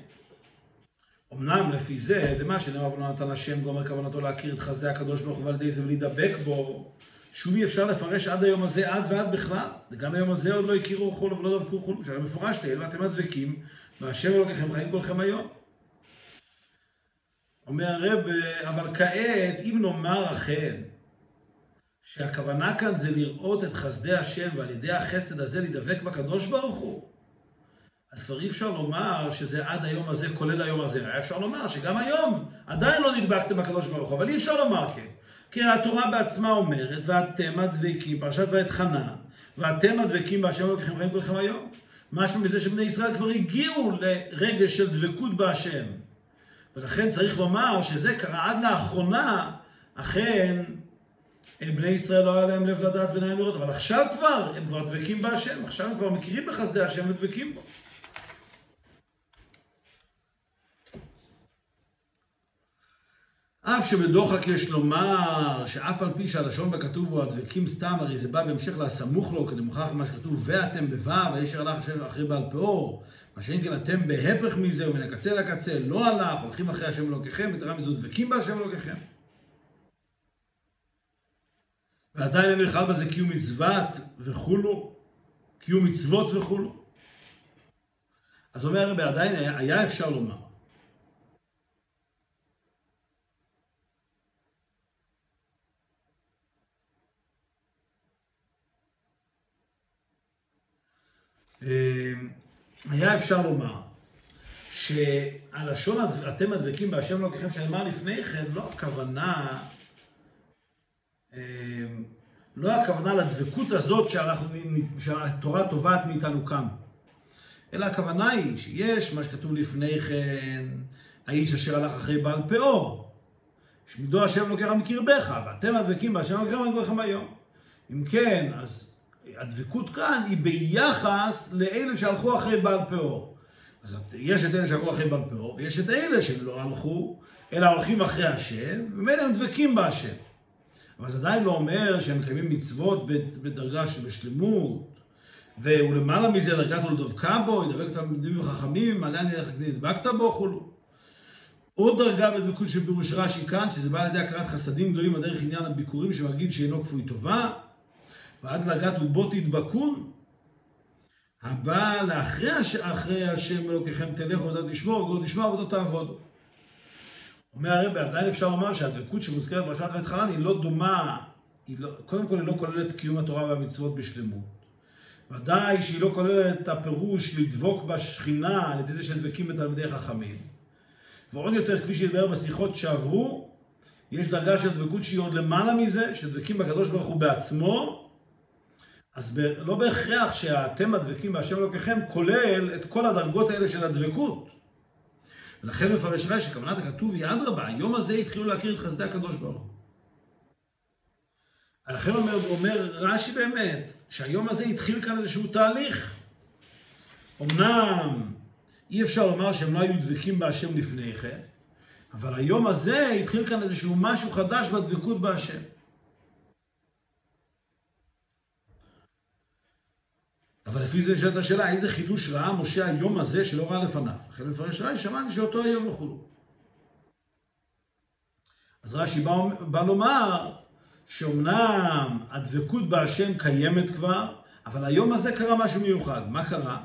אמנם לפי זה, דמה שנאמר ולא נתן השם גומר כוונתו להכיר את חסדי הקדוש ברוך הוא ועל ידי זה ולהידבק בו, שוב אי אפשר לפרש עד היום הזה, עד ועד בכלל. וגם היום הזה עוד לא הכירו חולו ולא דבקו חולו. שהרי מפורש תהל ואתם הדבקים, והשם אלוקיכם חיים כולכם היום. אומר הרב, אבל כעת, אם נאמר אכן, שהכוונה כאן זה לראות את חסדי השם ועל ידי החסד הזה להידבק בקדוש ברוך הוא, אז כבר אי אפשר לומר שזה עד היום הזה, כולל היום הזה. היה אפשר לומר שגם היום עדיין לא נדבקתם בקדוש ברוך הוא, אבל אי אפשר לומר כן. כי התורה בעצמה אומרת, ואתם הדבקים, פרשת ואת חנה, ואתם הדבקים בהשם אלוקיכם חיים כולכם היום. משמע מזה שבני ישראל כבר הגיעו לרגש של דבקות בהשם. ולכן צריך לומר שזה קרה עד לאחרונה, אכן בני ישראל לא היה להם לב לדעת ועיניים לראות, אבל עכשיו כבר, הם כבר דבקים בהשם, עכשיו הם כבר מכירים בחסדי השם ודבקים בו. אף שבדוחק יש לומר שאף על פי שהלשון בכתוב הוא הדבקים סתם, הרי זה בא בהמשך לסמוך לו, כדי מוכרח מה שכתוב, ואתם בו' וישר הלך השם אחרי בעל פאור, מה שאין כן אתם בהפך מזה ומן הקצה לקצה, לא הלך, הולכים אחרי השם אלוקיכם, יתרה מזו דבקים בהשם אלוקיכם. ועדיין אין בכלל בזה קיום מצוות וכולו, קיום מצוות וכולו. אז אומר הרבי, עדיין היה, היה אפשר לומר אמ, היה אפשר לומר שהלשון אתם הדבקים בהשם אלוקיכם שנאמר לפני כן, לא הכוונה, לא הכוונה לדבקות הזאת שאנחנו, שהתורה תובעת מאיתנו כאן, אלא הכוונה היא שיש מה שכתוב לפני כן, האיש אשר הלך אחרי בעל פאור, שמידו השם אלוקיך מקרבך, ואתם הדבקים בהשם אלוקיכם היום. אם כן, אז הדבקות כאן היא ביחס לאלה שהלכו אחרי בעל פאור. אז יש את אלה שהלכו אחרי בעל פאור, ויש את אלה שלא הלכו, אלא הולכים אחרי השם, ומילא הם דבקים בהשם. אבל זה עדיין לא אומר שהם מקיימים מצוות בדרגה שבשלמות, ולמעלה מזה דרגת ולדבקה בו, ידבק תלמידים וחכמים, מעלה דרך נדבקת בו כולו. עוד דרגה בדבקות של פירוש רש"י כאן, שזה בא על ידי הכרת חסדים גדולים בדרך עניין הביקורים שמגיד שאינו כפוי טובה, ועד דרגת ובו תדבקון, הבא לאחרי הש... השם אלוקיכם תלך ועבודה תשמור, ועבודה תשמור ועבודה תעבוד. אומר הרב, עדיין אפשר לומר שהדבקות שמוזכרת בפרשת ואתחלן היא לא דומה, היא לא, קודם כל היא לא כוללת קיום התורה והמצוות בשלמות. ודאי שהיא לא כוללת את הפירוש לדבוק בשכינה על ידי זה שדבקים בתלמידי חכמים. ועוד יותר, כפי שהתברר בשיחות שעברו, יש דרגה של דבקות שהיא עוד למעלה מזה, שדבקים בקדוש ברוך הוא בעצמו, אז ב, לא בהכרח שאתם הדבקים בהשם אלוקיכם כולל את כל הדרגות האלה של הדבקות. ולכן מפרש רש"י שכוונת הכתוב היא אדרבה, היום הזה התחילו להכיר את חסדי הקדוש ברוך הוא. לכן אומר, אומר רש"י באמת, שהיום הזה התחיל כאן איזשהו תהליך. אמנם אי אפשר לומר שהם לא היו דבקים בהשם לפני כן, אבל היום הזה התחיל כאן איזשהו משהו חדש בדבקות בהשם. אבל לפי זה נשאלת השאלה, איזה חידוש ראה משה היום הזה שלא ראה לפניו? לכן מפרש רש"י, שמעתי שאותו היום וכולו. אז רש"י בא, בא לומר שאומנם הדבקות בהשם קיימת כבר, אבל היום הזה קרה משהו מיוחד. מה קרה?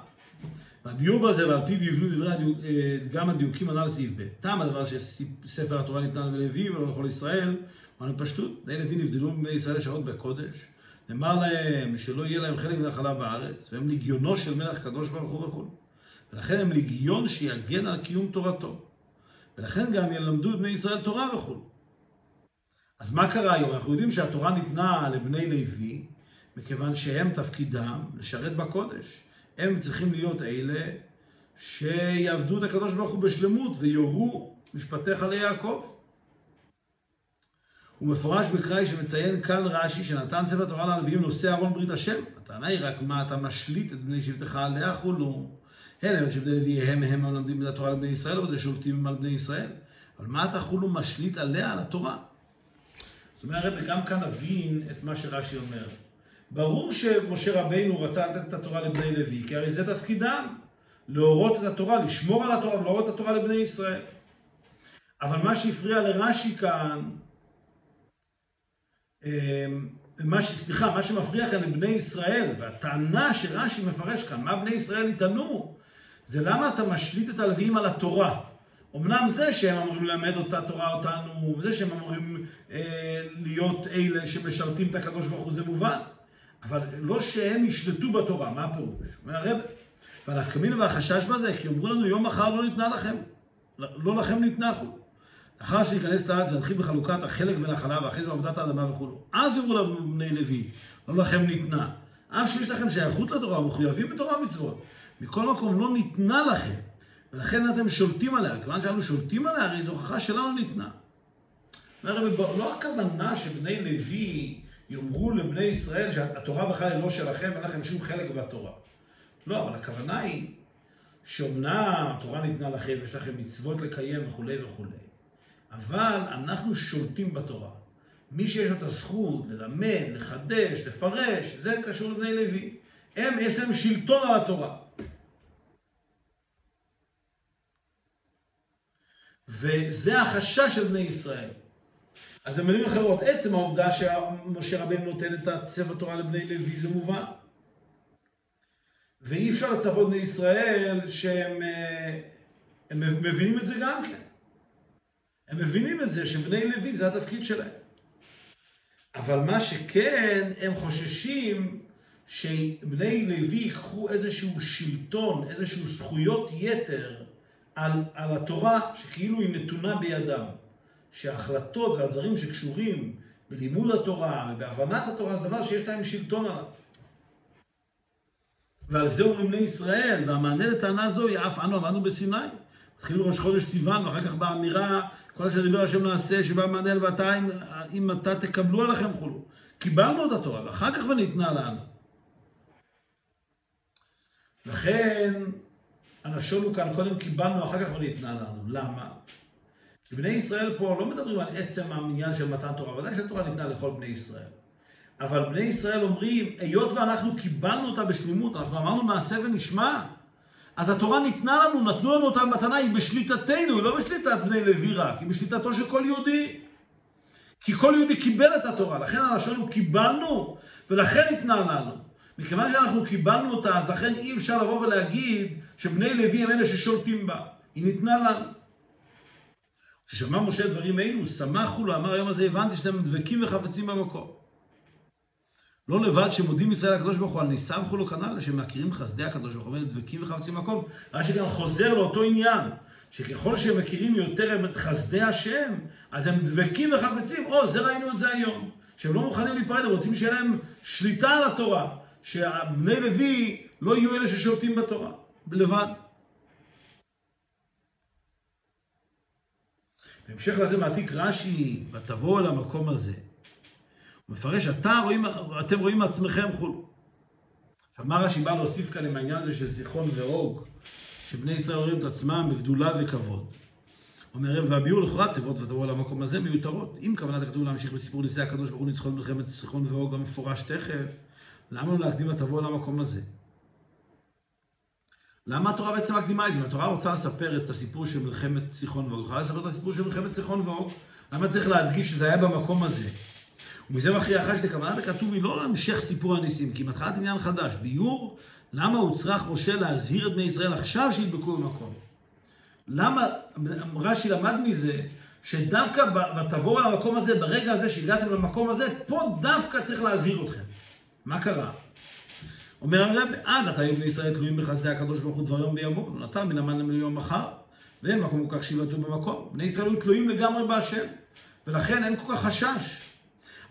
והביור בזה ועל פיו יבנו דברי הדיוק, אה, גם הדיוקים הנ"ל לסעיף ב'. טעם הדבר שספר התורה ניתן ללוי ולא לכל ישראל, אבל בפשטות, בני לוי נבדלו מבני ישראל לשעות בקודש. נאמר להם שלא יהיה להם חלק ונחלה בארץ, והם לגיונו של מלך קדוש ברוך הוא וכו'. ולכן הם לגיון שיגן על קיום תורתו. ולכן גם ילמדו את בני ישראל תורה וכו'. אז מה קרה היום? אנחנו יודעים שהתורה ניתנה לבני לוי, מכיוון שהם תפקידם לשרת בקודש. הם צריכים להיות אלה שיעבדו את הקדוש ברוך הוא בשלמות ויורו משפטיך ליעקב. הוא מפורש בקראי שמציין כאן רש"י שנתן ספר תורה לנביאים נושא ארון ברית השם. הטענה היא רק מה אתה משליט את בני שבטך עליה חולו. הן הם שבני לוי הם המלמדים את התורה לבני ישראל, אבל זה שולטים על בני ישראל. אבל מה אתה חולו משליט עליה, על התורה? זאת אומרת, גם כאן נבין את מה שרש"י אומר. ברור שמשה רבינו רצה לתת את התורה לבני לוי, כי הרי זה תפקידם, להורות את התורה, לשמור על התורה ולהורות את התורה לבני ישראל. אבל מה שהפריע לרש"י כאן, מה ש... סליחה, מה שמפריע כאן לבני ישראל, והטענה שרש"י מפרש כאן, מה בני ישראל יטענו, זה למה אתה משליט את הלוויים על התורה. אמנם זה שהם אמורים ללמד אותה תורה אותנו, וזה שהם אמורים אה, להיות אלה שמשרתים את הקדוש ברוך הוא, זה מובן. אבל לא שהם ישלטו בתורה, מה הפירוש? אומר הרב, והנפקא מינה והחשש בזה, כי אמרו לנו יום מחר לא ניתנה לכם, לא לכם ניתנה חול. לאחר שניכנס לארץ ונתחיל בחלוקת החלק ונחלה ואחרי זה בעבודת האדמה וכולו. אז יאמרו לנו בני לוי, לא לכם ניתנה. אף שיש לכם שייכות לתורה, מחויבים בתורה ומצוות. מכל מקום לא ניתנה לכם, ולכן אתם שולטים עליה. כיוון שאנו שולטים עליה, הרי זו הוכחה שלנו ניתנה. לא הכוונה שבני לוי יאמרו לבני ישראל שהתורה בכלל היא לא שלכם, אין לכם שום חלק בתורה. לא, אבל הכוונה היא שאומנם התורה ניתנה לכם, יש לכם מצוות לקיים וכולי וכולי, אבל אנחנו שולטים בתורה. מי שיש לו את הזכות ללמד, לחדש, לפרש, זה קשור לבני לוי. הם, יש להם שלטון על התורה. וזה החשש של בני ישראל. אז במילים אחרות, עצם העובדה שמשה רבנו נותן את הצבע תורה לבני לוי זה מובן. ואי אפשר לצפות בני ישראל שהם אה, מבינים את זה גם כן. הם מבינים את זה שבני לוי זה התפקיד שלהם. אבל מה שכן, הם חוששים שבני לוי ייקחו איזשהו שלטון, איזשהו זכויות יתר על, על התורה שכאילו היא נתונה בידם. שההחלטות והדברים שקשורים בלימוד התורה ובהבנת התורה זה דבר שיש להם שלטון עליו. ועל זה אומרים בני ישראל, והמענה לטענה זו היא אף אנו עמדנו בסיני. התחילו ראש חודש סיוון, ואחר כך באמירה, כל אשר דיבר השם נעשה, שבא מענה ואתה, אם, אם אתה תקבלו עליכם כולו. קיבלנו את התורה, ואחר כך וניתנה לנו. לכן, הלשון הוא כאן, קודם קיבלנו, אחר כך לא ניתנה לנו. למה? כי בני ישראל פה לא מדברים על עצם העניין של מתן תורה, ודאי שהתורה ניתנה לכל בני ישראל. אבל בני ישראל אומרים, היות ואנחנו קיבלנו אותה בשלימות, אנחנו אמרנו מעשה ונשמע, אז התורה ניתנה לנו, נתנו לנו אותה במתנה, היא בשליטתנו, היא לא בשליטת בני לוי רק, היא בשליטתו של כל יהודי. כי כל יהודי קיבל את התורה, לכן הלשון הוא קיבלנו, ולכן ניתנה לנו. מכיוון שאנחנו קיבלנו אותה, אז לכן אי אפשר לבוא ולהגיד שבני לוי הם אלה ששולטים בה. היא ניתנה לנו. כששמע משה דברים אלו, שמחו לו, אמר היום הזה הבנתי שאתם דבקים וחפצים במקום. לא לבד שמודים ישראל לקדוש ברוך הוא על ניסמכו לו כנ"ל, שמכירים חסדי הקדוש ברוך הוא, דבקים וחפצים במקום. רש"י גם חוזר לאותו עניין, שככל שהם מכירים יותר את חסדי השם, אז הם דבקים וחפצים. או, זה ראינו את זה היום. שהם לא מוכנים להיפרד, הם רוצים שיהיה להם שליטה על התורה. שבני לוי לא יהיו אלה ששולטים בתורה, לבד. בהמשך לזה מעתיק רש"י, ותבואו אל המקום הזה. מפרש, רואים, אתם רואים מעצמכם חולו. עכשיו, מה רש"י בא להוסיף כאן עם העניין הזה של זיכרון ואוג, שבני ישראל רואים את עצמם בגדולה וכבוד. אומר, והביאו לכאורה תיבות ותבואו למקום הזה מיותרות. אם כוונת הכתוב להמשיך בסיפור ניסי הקדוש ברוך הוא ניצחון מלחמת זיכרון ואוג המפורש תכף, למה לא להקדים ותבואו למקום הזה? למה התורה בעצם מקדימה את זה? אם התורה רוצה לספר את הסיפור של מלחמת סיחון ואוג, יכולה לספר את הסיפור של מלחמת סיחון ואוג, למה צריך להדגיש שזה היה במקום הזה? ומזה מכריע אחרי שכוונת הכתוב היא לא להמשך סיפור הניסים, כי מתחילת עניין חדש. ביור, למה הוא צריך משה להזהיר את בני ישראל עכשיו שידבקו במקום? למה, רש"י למד מזה, שדווקא ותבואו על המקום הזה, ברגע הזה שהגעתם למקום הזה, פה דווקא צריך להזהיר אתכם. מה קרה? אומר הרב, עד עתה היו בני ישראל תלויים בחסדי הקדוש ברוך הוא דבר יום ביומו, לא נתן מן המן ליום מחר, ואין מקום כל כך שיבטאו במקום. בני ישראל היו תלויים לגמרי בהשם, ולכן אין כל כך חשש.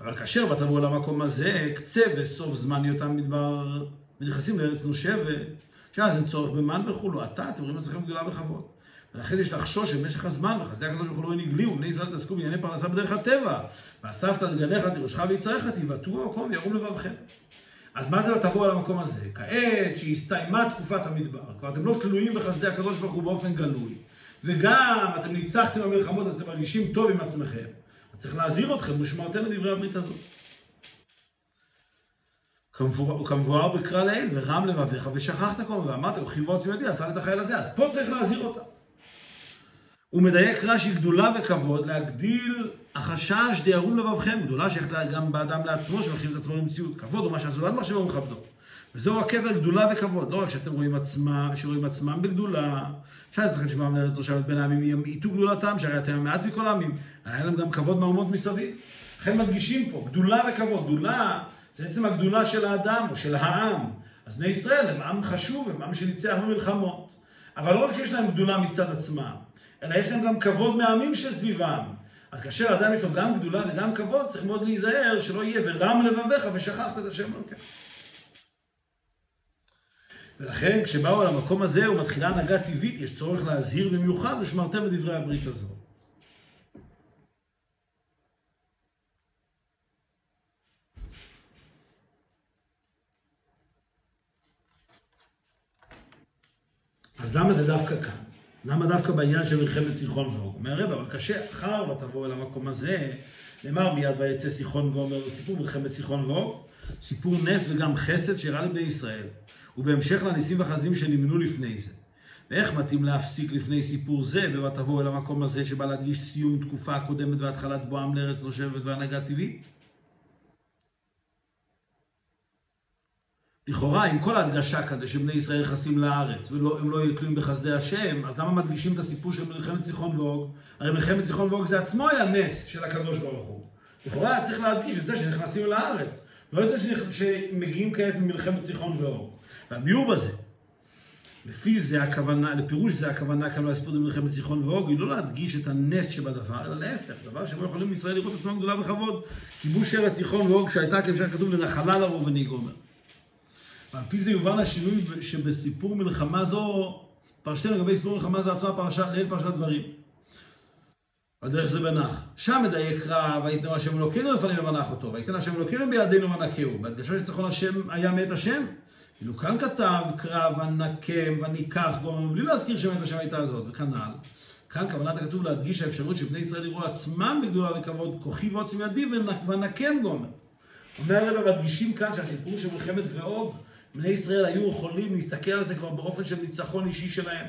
אבל כאשר ותבואו למקום הזה, קצה וסוף זמן היותם מדבר, ונכנסים לארץ נושבת, שאז אין צורך במן וכולו. עתה אתם רואים לעצמכם גדולה וכבוד. ולכן יש לחשוש שבמשך הזמן, וחסדי הקדוש ברוך הוא לא נגלים, ובני ישראל תעסקו בענייני פרנסה בדרך הטבע. ואספת את גניך, תירושך ויצריך, תיבטאו במקום וירום לבבכם. אז מה זה ותבואו על המקום הזה? כעת שהסתיימה תקופת המדבר, כבר אתם לא תלויים בחסדי הקדוש ברוך הוא באופן גלוי, וגם אתם ניצחתם במלחמות אז אתם מרגישים טוב עם עצמכם. צריך להזהיר אתכם ושמרתם את דברי הברית הזאת. כמבואר בקרא לעיל, ורם לבביך ושכחת כל ואמרת, רכיבו עוצם ידי, עשה החיל הזה, אז פה צריך להזהיר אותם. הוא מדייק רש"י גדולה וכבוד, להגדיל החשש דירום לבבכם, גדולה שייכת גם באדם לעצמו, שמכין את עצמו למציאות. כבוד הוא מה שהזולת מחשבו ומכבדו. וזהו הכפל גדולה וכבוד. לא רק שאתם רואים עצמם, שרואים עצמם בגדולה, שאז לכם שבאם לארץ תושבת בין העמים ימעיטו גדולתם, שהרי אתם המעט מכל העמים. היה להם גם כבוד מהאומות מסביב. לכן מדגישים פה, גדולה וכבוד. גדולה זה עצם הגדולה של האדם או של העם. אז בני ישראל הם עם חשוב, הם עם שניצח במלחמות. אבל לא רק שיש להם גדולה מצד עצמם, אלא יש להם גם כבוד מהעמים שסביבם. אז כאשר אדם יש לו גם גדולה וגם כבוד, צריך מאוד להיזהר שלא יהיה ורם לבביך ושכחת את השם אלוקיך. ולכן כשבאו על המקום הזה ומתחילה הנהגה טבעית, יש צורך להזהיר במיוחד ושמרתם בדברי הברית הזאת. אז למה זה דווקא כאן? למה דווקא בעניין של מלחמת סיחון ואוג? אומר הרב, אבל קשה, אחר ותבוא אל המקום הזה, נאמר מיד ויצא סיחון ואומר, סיפור מלחמת סיחון ואוג, סיפור נס וגם חסד שאירע לבני ישראל, ובהמשך לניסים והחזים שנמנו לפני זה. ואיך מתאים להפסיק לפני סיפור זה, ב"ותבואו אל המקום הזה", שבא להדגיש סיום תקופה הקודמת והתחלת בואם לארץ נושבת והנהגה טבעית? לכאורה, עם כל ההדגשה כזה שבני ישראל נכנסים לארץ והם לא יהיו תלויים בחסדי השם, אז למה מדגישים את הסיפור של מלחמת סיחון ואוג? הרי מלחמת סיחון ואוג זה עצמו היה נס של הקדוש ברוך הוא. לכאורה צריך להדגיש את זה שנכנסים לארץ, לא את זה שמגיעים כעת ממלחמת סיחון ואוג. והביאור בזה, לפי זה הכוונה, לפירוש זה הכוונה כאן להסביר במלחמת סיחון ואוג, היא לא להדגיש את הנס שבדבר, אלא להפך, דבר שבו יכולים ישראל לראות עצמם גדולה בכבוד. כיבוש ארץ סיחון ואוג שהייתה כמשל כתוב לנחלה לרוב ונגומר. ועל פי זה יובן השינוי שבסיפור מלחמה זו, פרשתנו לגבי סיפור מלחמה זו עצמה פרשה, ליל פרשת דברים. על דרך זה בנח. שם מדייק רע, ויתנו השם אלוקינו לפנינו ונח אותו, ויתן השם אלוקינו בידינו ונקהו. בהדגשה שצריכון השם היה מאת השם, כאילו כאן כתב קרב ונקם וניקח גומר, בלי להזכיר שמת השם הייתה הזאת, וכנ"ל. כאן כוונת הכתוב להדגיש האפשרות שבני ישראל יראו עצמם בגדולה וכבוד, כוחי ועוצם ידי ונקם גומר. אומר הרב מדגישים כאן שהסיפור של מלחמת ואוג, בני ישראל היו יכולים להסתכל על זה כבר באופן של ניצחון אישי שלהם.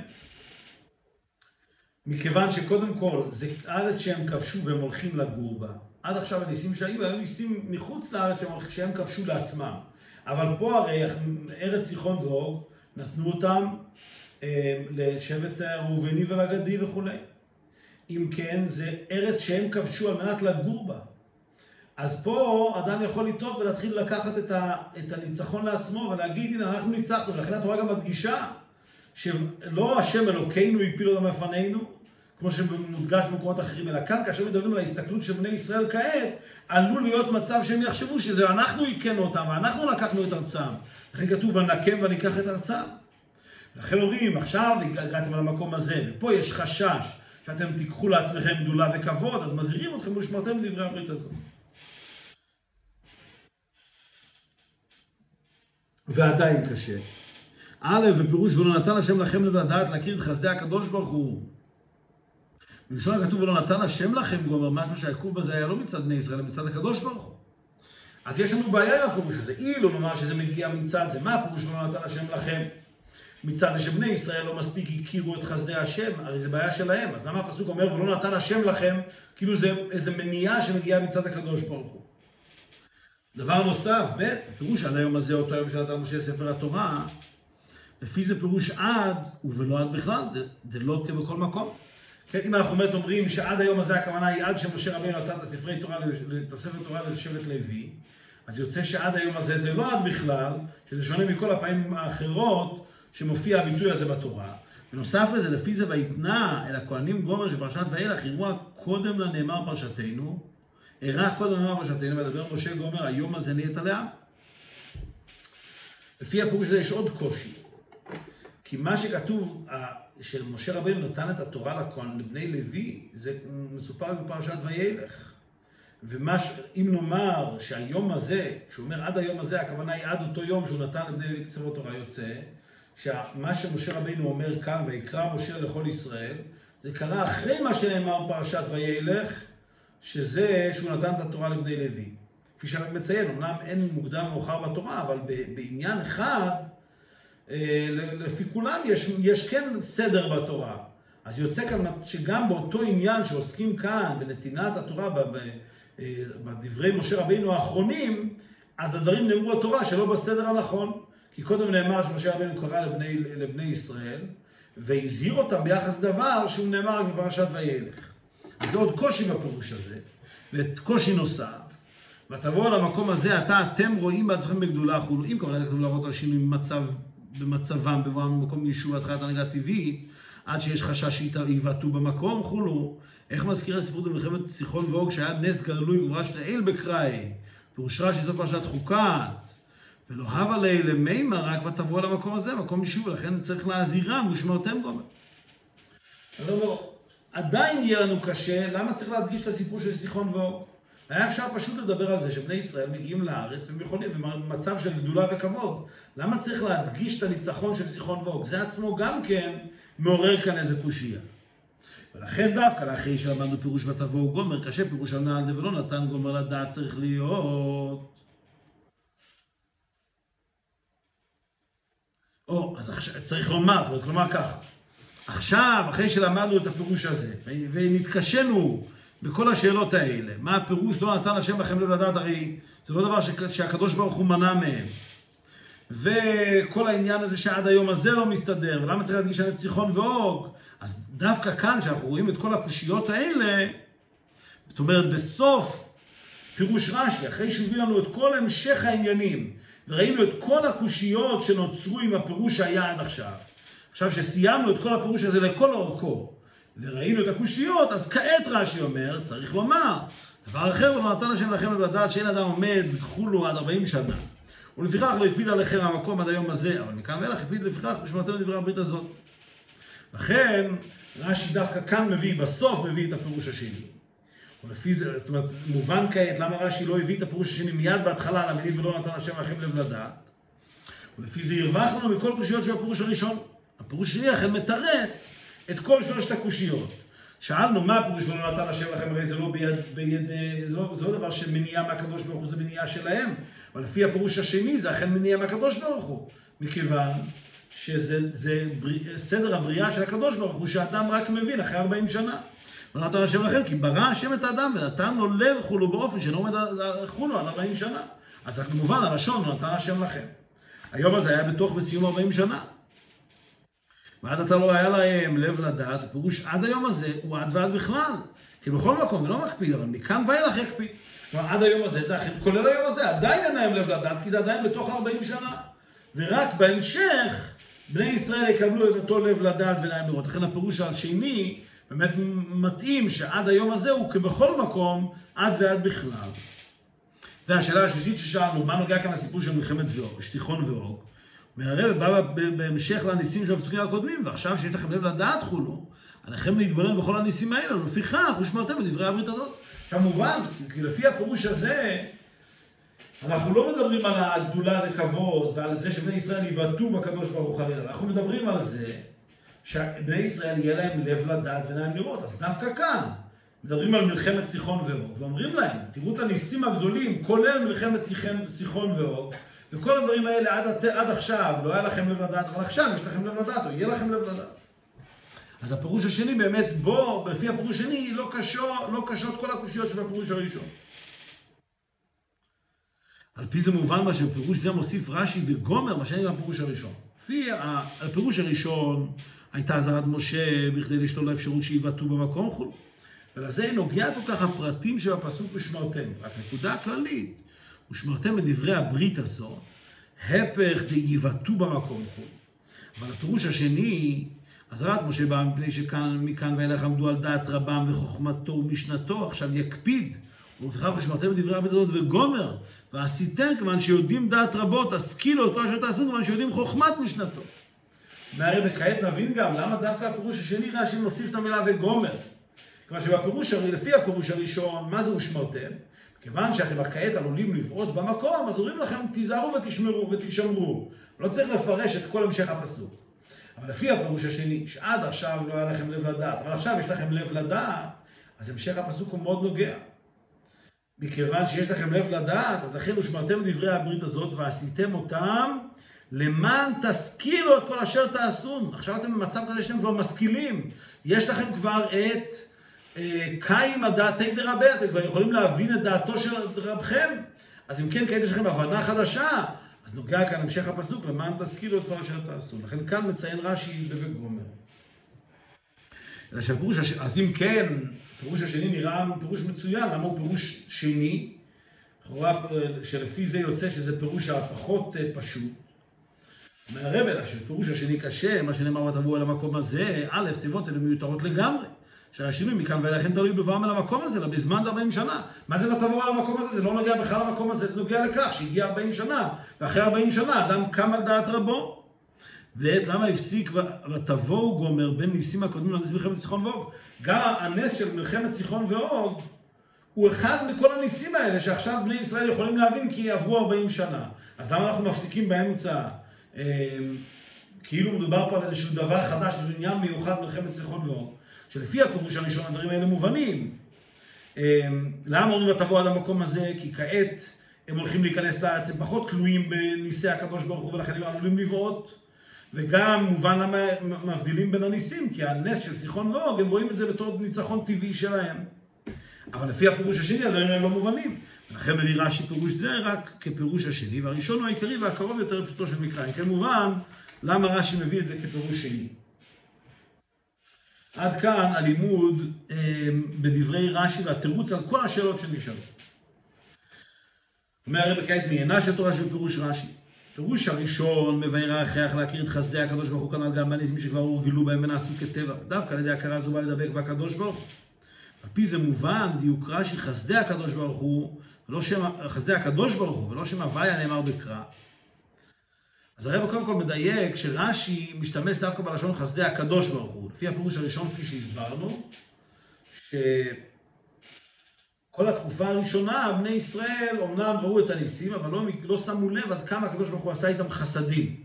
מכיוון שקודם כל, זה ארץ שהם כבשו והם הולכים לגור בה. עד עכשיו הניסים שהיו, היו ניסים מחוץ לארץ שהם כבשו לעצמם. אבל פה הרי ארץ סיחון ואוג, נתנו אותם אה, לשבט הראובני ולגדי וכולי. אם כן, זה ארץ שהם כבשו על מנת לגור בה. אז פה אדם יכול לטעות ולהתחיל לקחת את, ה, את הניצחון לעצמו ולהגיד, הנה, אנחנו ניצחנו, ולכן התורה גם מדגישה שלא השם אלוקינו הפיל אותם בפנינו, כמו שמודגש במקומות אחרים, אלא כאן כאשר מדברים על ההסתכלות של בני ישראל כעת, עלול להיות מצב שהם יחשבו שזה אנחנו הכינו אותם ואנחנו לקחנו את ארצם. לכן כתוב ונקם וניקח את ארצם. לכן אומרים, עכשיו הגעתם למקום הזה, ופה יש חשש שאתם תיקחו לעצמכם גדולה וכבוד, אז מזהירים אתכם ולשמרתם בדברי הברית הזאת. ועדיין קשה. א', בפירוש ולא נתן השם לכם לדעת להכיר את חסדי הקדוש ברוך הוא. בלשון הכתוב ולא נתן השם לכם גומר, משהו שהעיכוב בזה היה לא מצד בני ישראל, אלא מצד הקדוש ברוך הוא. אז יש לנו בעיה עם הפירוש הזה. אילו נאמר שזה מגיע מצד זה, מה הפירוש ולא נתן השם לכם? מצד זה שבני ישראל לא מספיק הכירו את חסדי השם, הרי זה בעיה שלהם. אז למה הפסוק אומר ולא נתן השם לכם, כאילו זה איזה מניעה שמגיעה מצד הקדוש ברוך הוא. דבר נוסף, ב', פירוש עד היום הזה, אותו היום שנתן משה ספר התורה, לפי זה פירוש עד, ובלא עד בכלל, דלא כבכל מקום. כן, אם אנחנו באמת אומרים שעד היום הזה הכוונה היא עד שמשה רבינו נתן את הספרי תורה, את הספר תורה לשבט לוי, אז יוצא שעד היום הזה זה לא עד בכלל, שזה שונה מכל הפעמים האחרות שמופיע הביטוי הזה בתורה. בנוסף לזה, לפי זה ויתנה אל הכהנים גומר של פרשת ואילך, אירוע קודם לנאמר פרשתנו, אירע קודם לנאמר פרשתנו, וידבר משה גומר, היום הזה נהיית עליה. לפי הפירוש הזה יש עוד קושי. כי מה שכתוב, שמשה רבנו נתן את התורה לכהן, לבני לוי, זה מסופר בפרשת וילך. ומה ש... אם נאמר שהיום הזה, שהוא אומר עד היום הזה, הכוונה היא עד אותו יום שהוא נתן לבני לוי את ספר התורה יוצא, שמה שמשה רבינו אומר כאן, ויקרא משה לכל ישראל, זה קרה אחרי מה שנאמר בפרשת וילך, שזה שהוא נתן את התורה לבני לוי. כפי שאני מציין, אמנם אין מוקדם מאוחר בתורה, אבל בעניין אחד, לפי כולם יש, יש כן סדר בתורה. אז יוצא כאן שגם באותו עניין שעוסקים כאן, בנתינת התורה, אה, בדברי משה רבינו האחרונים, אז הדברים נאמרו בתורה שלא בסדר הנכון. כי קודם נאמר שמשה רבינו קרא לבני, לבני ישראל, והזהיר אותם ביחס דבר שהוא נאמר רק בפרשת וילך. אז זה עוד קושי בפירוש הזה, וקושי נוסף. ותבואו למקום הזה, אתה, אתם רואים בעצמכם בגדולה חולו. אם כמובן כתוב להראות אנשים במצב, במצבם, בבואם במקום ישובתך הנהגה טבעי, עד שיש חשש שיבעטו במקום חולו. איך מזכיר הספרות במלחמת סיחון ואוג, שהיה נס גלוי וברש לאל בקראי. רש"י זאת פרשת חוקת. ולא הווה ליה למימה רק ותבואו למקום הזה, מקום יישוב, ולכן צריך להזהירם ושמרתם גומר. אני אומר, עדיין יהיה לנו קשה, למה צריך להדגיש את הסיפור של סיחון ואוג? היה אפשר פשוט לדבר על זה שבני ישראל מגיעים לארץ והם יכולים, במצב של גדולה וכבוד. למה צריך להדגיש את הניצחון של סיחון ואוג? זה עצמו גם כן מעורר כאן איזה קושייה. ולכן דווקא לאחרי שלמדנו פירוש ותבואו גומר, קשה פירוש על נעל ולא נתן גומר לדעת צריך להיות. או, אז עכשיו, צריך לומר, כלומר ככה. עכשיו, אחרי שלמדנו את הפירוש הזה, ונתקשינו בכל השאלות האלה, מה הפירוש לא נתן השם לכם לב לדעת, הרי זה לא דבר שהקדוש ברוך הוא מנע מהם. וכל העניין הזה שעד היום הזה לא מסתדר, ולמה צריך להדגיש על ציחון ואוג? אז דווקא כאן, כשאנחנו רואים את כל הקושיות האלה, זאת אומרת, בסוף פירוש רש"י, אחרי שהוא הביא לנו את כל המשך העניינים, וראינו את כל הקושיות שנוצרו עם הפירוש שהיה עד עכשיו. עכשיו שסיימנו את כל הפירוש הזה לכל אורכו, וראינו את הקושיות, אז כעת רש"י אומר, צריך לומר, דבר אחר, ולא נתן השם לכם לדעת שאין אדם עומד חולו עד 40 שנה. ולפיכך לא הקפיד עליכם המקום עד היום הזה, אבל מכאן ואילך הקפיד לפיכך ושמרתם לדברי הברית הזאת. לכן, רש"י דווקא כאן מביא, בסוף מביא את הפירוש השני. ולפי זה, זאת אומרת, מובן כעת למה רש"י לא הביא את הפירוש השני מיד בהתחלה על המילים ולא נתן השם לכם לב לדעת. ולפי זה הרווחנו מכל קושיות של הפירוש הראשון. הפירוש השני אכן מתרץ את כל שלושת הקושיות. שאלנו מה הפירוש ולא נתן השם לכם, הרי זה לא ביד, ביד זה, לא, זה לא דבר של מניעה מהקדוש ברוך הוא, זה מניעה שלהם. אבל לפי הפירוש השני זה אכן מניעה מהקדוש ברוך הוא. מכיוון שזה זה בר, סדר הבריאה של הקדוש ברוך הוא, שאדם רק מבין אחרי 40 שנה. לא נתן השם לכם, כי ברא השם את האדם ונתן לו לב חולו באופן שאינו עומד חולו על 40 שנה. אז כמובן הלשון לא נתן השם לכם. היום הזה היה בתוך וסיום 40 שנה. ועד עתה לא היה להם לב לדעת, הפירוש עד היום הזה הוא עד ועד בכלל. כי בכל מקום, ולא מקפיד, אבל מכאן ואילך יקפיד. כלומר, עד היום הזה, זה אכן, כולל היום הזה, עדיין אין להם לב לדעת, כי זה עדיין בתוך 40 שנה. ורק בהמשך, בני ישראל יקבלו את אותו לב לדעת ולהם לראות. לכן הפירוש השני, באמת מתאים שעד היום הזה הוא כבכל מקום, עד ועד בכלל. והשאלה השלישית ששאלנו, מה נוגע כאן לסיפור של מלחמת ואוג, שטיחון ואוג? והרב בא בהמשך לניסים של הפסוקים הקודמים, ועכשיו שיש לכם לב לדעת חולו, עליכם להתבונן בכל הניסים האלה, ולפיכך ושמרתם בדברי הברית הזאת. כמובן, כי לפי הפירוש הזה, אנחנו לא מדברים על הגדולה וכבוד ועל זה שבני ישראל יבעטו בקדוש ברוך הוא אנחנו מדברים על זה שבני ישראל יהיה להם לב לדעת ועיניים לראות. אז דווקא כאן, מדברים על מלחמת סיחון ואוג, ואומרים להם, תראו את הניסים הגדולים, כולל מלחמת סיחון ואוג, וכל הדברים האלה עד, עד עכשיו לא היה לכם לב לדעת, אבל עכשיו יש לכם לב לדעת, או יהיה לכם לב לדעת. אז הפירוש השני באמת, בו, לפי הפירוש השני, לא, קשור, לא קשות כל הקושיות שבפירוש הראשון. על פי זה מובן מה שפירוש זה מוסיף רש"י וגומר, מה שאין בפירוש הראשון. לפי הפירוש הראשון, הייתה אזהרת משה בכדי לשלול האפשרות שיבעטו במקום חולו. ולזה נוגע כל כך הפרטים של הפסוק ושמרתם. רק נקודה כללית, ושמרתם את דברי הברית הזו, הפך דיבעטו במקום חול. אבל הפירוש השני, אזהרת משה בא מפני שמכאן ואילך עמדו על דעת רבם וחוכמתו ומשנתו, עכשיו יקפיד. ולפיכך ושמרתם את דברי הברית הזאת וגומר, ועשיתם כיוון שיודעים דעת רבות, השכילו את כל אשר תעשו כיוון שיודעים חוכמת משנתו. והרי וכעת נבין גם למה דווקא הפירוש השני רש"י מוסיף את המילה וגומר. כיוון שבפירוש, לפי הפירוש הראשון, מה זה ושמרתם? כיוון שאתם כעת עלולים לבעוט במקום, אז אומרים לכם, תיזהרו ותשמרו ותשמרו. לא צריך לפרש את כל המשך הפסוק. אבל לפי הפירוש השני, שעד עכשיו לא היה לכם לב לדעת, אבל עכשיו יש לכם לב לדעת, אז המשך הפסוק הוא מאוד נוגע. מכיוון שיש לכם לב לדעת, אז לכן ושמרתם דברי הברית הזאת ועשיתם אותם למען תשכילו את כל אשר תעשון. עכשיו אתם במצב כזה שאתם כבר משכילים. יש לכם כבר את קיים הדעתי דרבה, אתם כבר יכולים להבין את דעתו של רבכם. אז אם כן, כעת יש לכם הבנה חדשה. אז נוגע כאן המשך הפסוק, למען תשכילו את כל אשר תעשו. לכן כאן מציין רש"י בבגומר. אלא שהפירוש, הש... אז אם כן, הפירוש השני נראה פירוש מצוין, למה הוא פירוש שני? לכאורה, שלפי זה יוצא שזה פירוש הפחות אה, פשוט. אומר הרב אלא שפירוש השני קשה, מה שנאמר ותבואו אל המקום הזה, א', תיבות אלה מיותרות לגמרי. שהשינוי מכאן אין תלוי בבואם אל המקום הזה, אלא בזמן 40 שנה. מה זה ותבואו על המקום הזה? זה לא נוגע בכלל למקום הזה, זה נוגע לכך שהגיע 40 שנה, ואחרי 40 שנה אדם קם על דעת רבו. ואת למה הפסיק ותבואו גומר בין ניסים הקודמים לנס מלחמת סיחון ואוג? גם הנס של מלחמת סיחון ואוג הוא אחד מכל הניסים האלה שעכשיו בני ישראל יכולים להבין כי עברו 40 שנה. אז למה אנחנו מפסיקים באמצע? אמ, כאילו מדובר פה על איזשהו דבר חדש, איזשהו עניין מיוחד מלחמת סיחון ואוג. שלפי הפירוש הראשון הדברים האלה מובנים. אמ, למה אומרים ותבוא עד המקום הזה? כי כעת הם הולכים להיכנס לארץ, הם פחות תלויים בניסי הקדוש ברוך הוא ולכן הם עלולים לבעוט. וגם מובן למה מבדילים בין הניסים, כי הנס של סיחון ואוג, הם רואים את זה בתור ניצחון טבעי שלהם. אבל לפי הפירוש השני הדברים האלה לא מובנים. ולכן מביא רש"י פירוש זה רק כפירוש השני, והראשון הוא העיקרי והקרוב יותר לפשוטו של מקרא. כן מובן למה רש"י מביא את זה כפירוש שני. עד כאן הלימוד אה, בדברי רש"י והתירוץ על כל השאלות שנשאלו. אומר הרב כעת מעיינה של תורה של פירוש רש"י. פירוש הראשון מבאר ההכרח להכיר את חסדי הקדוש ברוך הוא כנ"ל גם בניזמים שכבר הורגלו בהם ונעשו כטבע. דווקא על ידי הכרה זו בא לדבק בקדוש ברוך הוא. על פי זה מובן דיוק רש"י חסדי הקדוש ברוך הוא, ולא שם, חסדי הקדוש ברוך הוא, ולא שם הוויה נאמר בקרא. אז הרב קודם כל מדייק שרש"י משתמש דווקא בלשון חסדי הקדוש ברוך הוא. לפי הפירוש הראשון, כפי שהסברנו, שכל כל התקופה הראשונה, בני ישראל אומנם ראו את הניסים, אבל לא, לא שמו לב עד כמה הקדוש ברוך הוא עשה איתם חסדים.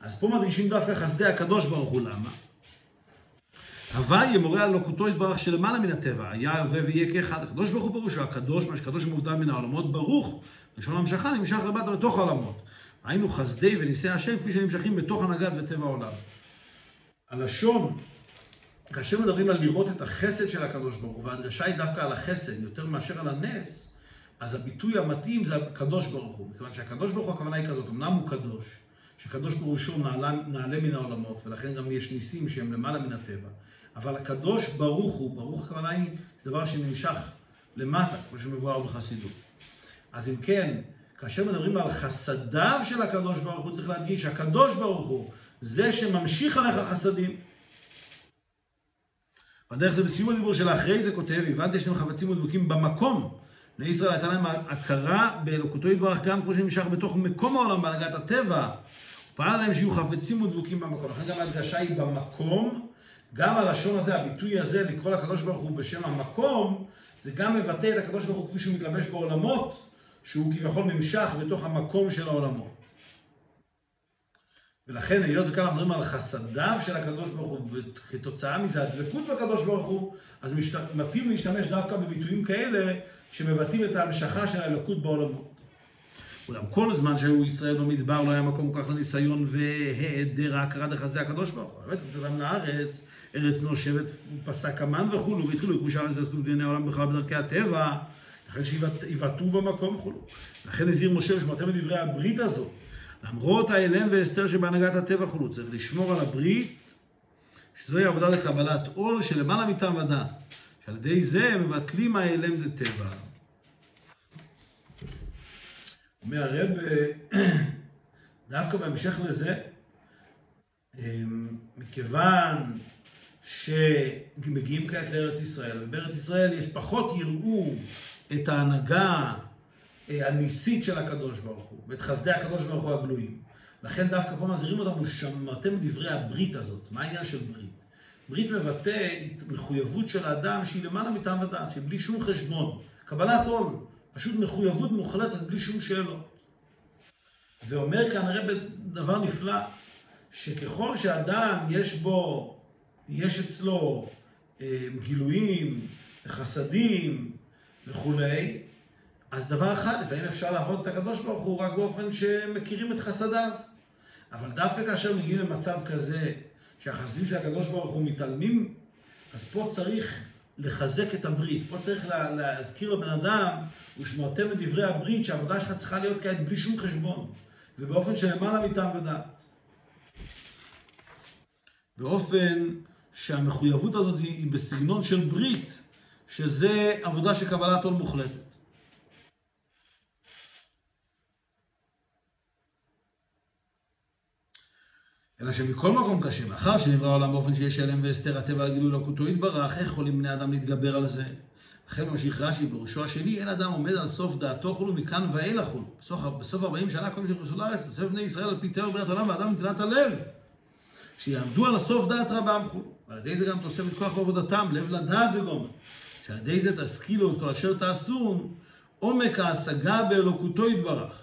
אז פה מדגישים דווקא חסדי הקדוש ברוך הוא, למה? הוויה מורה על לוקותו יתברך שלמעלה מן הטבע, היה הווה ויהיה כאחד. הקדוש ברוך הוא שהוא הקדוש, מה שקדוש מובדל מן העולמות, ברוך, לשון המשכה נמשך למטה בתוך העולמות. היינו חסדי וניסי השם כפי שנמשכים בתוך הנהגת וטבע העולם. הלשון, כאשר מדברים על לראות את החסד של הקדוש ברוך הוא, וההדגשה היא דווקא על החסד יותר מאשר על הנס, אז הביטוי המתאים זה הקדוש ברוך הוא. מכיוון שהקדוש ברוך הוא הכוונה היא כזאת, אמנם הוא קדוש, שקדוש הוא נעלה, נעלה מן העולמות, ולכן גם יש ניסים שהם למעלה מן הטבע. אבל הקדוש ברוך הוא, ברוך הכוונה היא דבר שנמשך למטה, כמו שמבואר בחסידות. אז אם כן, כאשר מדברים על חסדיו של הקדוש ברוך הוא, צריך להדגיש שהקדוש ברוך הוא זה שממשיך עליך חסדים. בדרך זה בסיום הדיבור של אחרי זה כותב, הבנתי שאתם חפצים ודבוקים במקום. בני ישראל הייתה להם הכרה באלוקותו יתברך גם כמו שנמשך בתוך מקום העולם בהנהגת הטבע. הוא פעל עליהם שיהיו חפצים ודבוקים במקום. לכן גם ההדגשה היא במקום. גם הלשון הזה, הביטוי הזה, לקרוא לקדוש ברוך הוא בשם המקום, זה גם מבטא את הקדוש ברוך הוא כפי שהוא מתלבש בעולמות, שהוא כביכול נמשך בתוך המקום של העולמות. ולכן, היות וכאן אנחנו מדברים על חסדיו של הקדוש ברוך הוא, וכתוצאה מזה הדבקות בקדוש ברוך הוא, אז משת... מתאים להשתמש דווקא בביטויים כאלה, שמבטאים את ההמשכה של האלוקות בעולמות. אולם כל זמן שהיו ישראל במדבר לא היה מקום כל כך לניסיון והיעדר ההכרה לחסדי הקדוש ברוך הוא. באמת כסדם לארץ, ארץ נושבת, פסק המן וכולו, והתחילו כמו שהארץ ועסקו בדיני העולם בכלל בדרכי הטבע, לכן שיבעטו במקום וכולו. לכן הזהיר משה ושמרתם את דברי הברית הזאת. למרות ההלם והסתר שבהנהגת הטבע כולו, צריך לשמור על הברית, שזוהי עבודה לקבלת עול שלמעלה מטעם ודעת. שעל ידי זה מבטלים ההלם דטבע. אומר הרב, דווקא בהמשך לזה, אמ, מכיוון שמגיעים כעת לארץ ישראל, ובארץ ישראל יש פחות יראו את ההנהגה אה, הניסית של הקדוש ברוך הוא, ואת חסדי הקדוש ברוך הוא הגלויים. לכן דווקא פה מזהירים אותנו, שמרתם דברי הברית הזאת. מה העניין של ברית? ברית מבטא מחויבות של האדם שהיא למעלה מטעם ודעת, שבלי שום חשבון. קבלת עול, פשוט מחויבות מוחלטת בלי שום שאלות. ואומר כאן הרב דבר נפלא, שככל שאדם יש בו, יש אצלו אה, גילויים, חסדים וכולי, אז דבר אחד, לפעמים אפשר לעבוד את הקדוש ברוך הוא רק באופן שמכירים את חסדיו. אבל דווקא כאשר מגיעים למצב כזה, שהחסדים של הקדוש ברוך הוא מתעלמים, אז פה צריך לחזק את הברית. פה צריך לה, להזכיר לבן אדם, ושמרתם את דברי הברית, שהעבודה שלך צריכה להיות כעת בלי שום חשבון, ובאופן שלמעלה מטעם ודעת. באופן שהמחויבות הזאת היא בסגנון של ברית, שזה עבודה של קבלת עול מוחלטת. אלא שמכל מקום קשה, מאחר שנברא העולם באופן שיש שלם והסתר הטבע על גילוי לקותו יתברך, איך יכולים בני אדם להתגבר על זה? לכן ממשיך רש"י בראשו השני, אין אדם עומד על סוף דעתו חולו מכאן ואילך חולו. בסוף, בסוף 40 שנה כל מי שנכנסו לארץ, לסבב בני ישראל על פי טבע בריאת עולם ואדם מנתינת הלב. שיעמדו על הסוף דעת רבם חולו. ועל ידי זה גם תוספת כוח בעבודתם, לב לדעת וגומר. שעל ידי זה תשכילו את כל אשר תעשו, עומק ההשגה באלוקותו יתברך.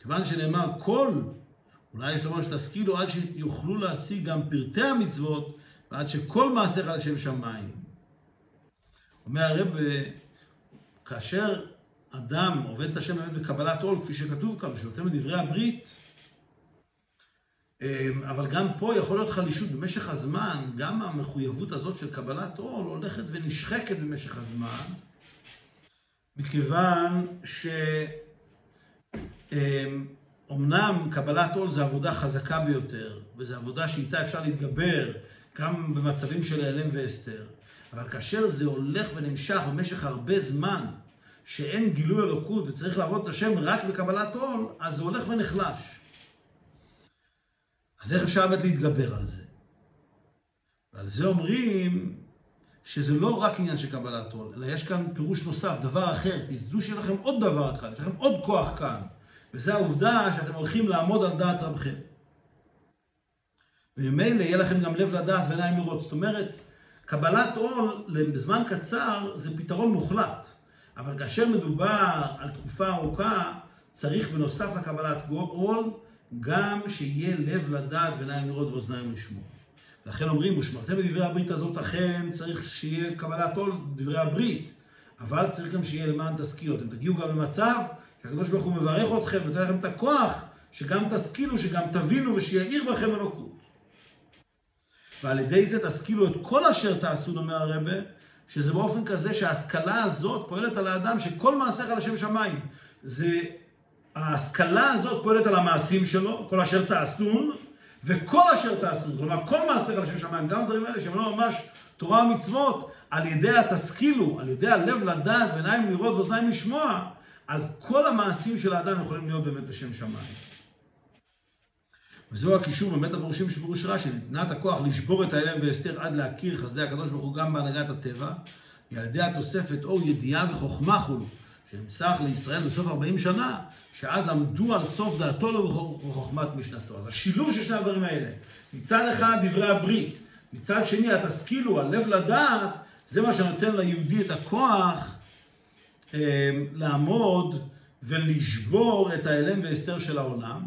כיוון שנאמר כל אולי יש לומר שתשכילו עד שיוכלו להשיג גם פרטי המצוות, ועד שכל מעשיך לשם שמיים. אומר הרב, כאשר אדם עובד את השם באמת בקבלת עול, כפי שכתוב כאן, ושנותן את דברי הברית, אבל גם פה יכול להיות חלישות במשך הזמן, גם המחויבות הזאת של קבלת עול הולכת ונשחקת במשך הזמן, מכיוון ש... אמ, קבלת עול זה עבודה חזקה ביותר, וזו עבודה שאיתה אפשר להתגבר גם במצבים של העלם והסתר, אבל כאשר זה הולך ונמשך במשך הרבה זמן, שאין גילוי אלוקות וצריך לעבוד את השם רק בקבלת עול, אז זה הולך ונחלש. אז איך אפשר באמת להתגבר על זה? ועל זה אומרים שזה לא רק עניין של קבלת עול, אלא יש כאן פירוש נוסף, דבר אחר. תזדו שיהיה לכם עוד דבר כאן, יש לכם עוד כוח כאן. וזה העובדה שאתם הולכים לעמוד על דעת רבכם. וממילא יהיה לכם גם לב לדעת ועיניים לראות. זאת אומרת, קבלת עול בזמן קצר זה פתרון מוחלט. אבל כאשר מדובר על תקופה ארוכה, צריך בנוסף לקבלת עול, גם שיהיה לב לדעת ועיניים לראות ואוזניים לשמוע. לכן אומרים, ושמרתם בדברי הברית הזאת, אכן צריך שיהיה קבלת עול דברי הברית, אבל צריך גם שיהיה למען תשכילו. אתם תגיעו גם למצב שהקדוש ברוך הוא מברך אתכם ונותן לכם את הכוח, שגם תשכילו, שגם תבינו ושיעיר בכם אלוקות. ועל ידי זה תשכילו את כל אשר תעשו, אומר הרבה, שזה באופן כזה שההשכלה הזאת פועלת על האדם שכל מעשיך לשם שמיים. זה, ההשכלה הזאת פועלת על המעשים שלו, כל אשר תעשון, וכל אשר תעשו, כלומר כל מעשיך לשם שמיים, גם הדברים האלה שהם לא ממש תורה ומצוות, על ידי התשכילו, על ידי הלב לדעת ועיניים לראות ואוזניים לשמוע, אז כל המעשים של האדם יכולים להיות באמת לשם שמיים. וזהו הקישור באמת הפירושים של פירוש רש"י, נתנת הכוח לשבור את ההלם והסתר עד להכיר חסדי הקדוש ברוך הוא גם בהנהגת הטבע, היא על ידי התוספת אור ידיעה וחוכמה חולו, שנמסך לישראל בסוף 40 שנה, שאז עמדו על סוף דעתו לו וחוכמת משנתו. אז השילוב של שני הדברים האלה, מצד אחד דברי הברית, מצד שני התשכילו, הלב לדעת, זה מה שנותן ליהודי את הכוח אה, לעמוד ולשבור את ההלם והסתר של העולם.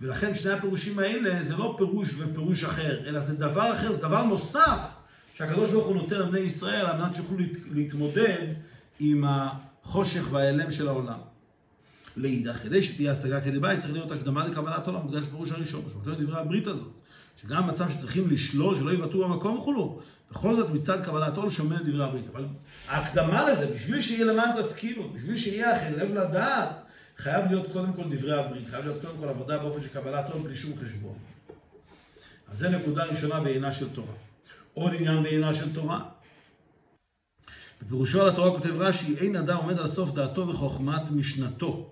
ולכן שני הפירושים האלה זה לא פירוש ופירוש אחר, אלא זה דבר אחר, זה דבר נוסף שהקדוש ברוך הוא נותן לבני ישראל על מנת שיוכלו להתמודד עם החושך וההלם של העולם. לאידך, כדי שתהיה השגה כדי בית, צריך להיות הקדמה לקבלת עולם, בגלל שפירוש הראשון, שמותנו דברי הברית הזאת, שגם מצב שצריכים לשלול, שלא יוותרו במקום וכולו, בכל זאת מצד קבלת עול שומע דברי הברית. אבל ההקדמה לזה, בשביל שיהיה למען תשכילו, בשביל שיהיה אחרי לב לדעת, חייב להיות קודם כל דברי הברית, חייב להיות קודם כל עבודה באופן של קבלת עול בלי שום חשבון. אז זה נקודה ראשונה בעינה של תורה. עוד עניין בעינה של תורה. בפירושו על התורה כותב רש"י, אין אדם עומד על סוף דעתו וחוכמת משנתו.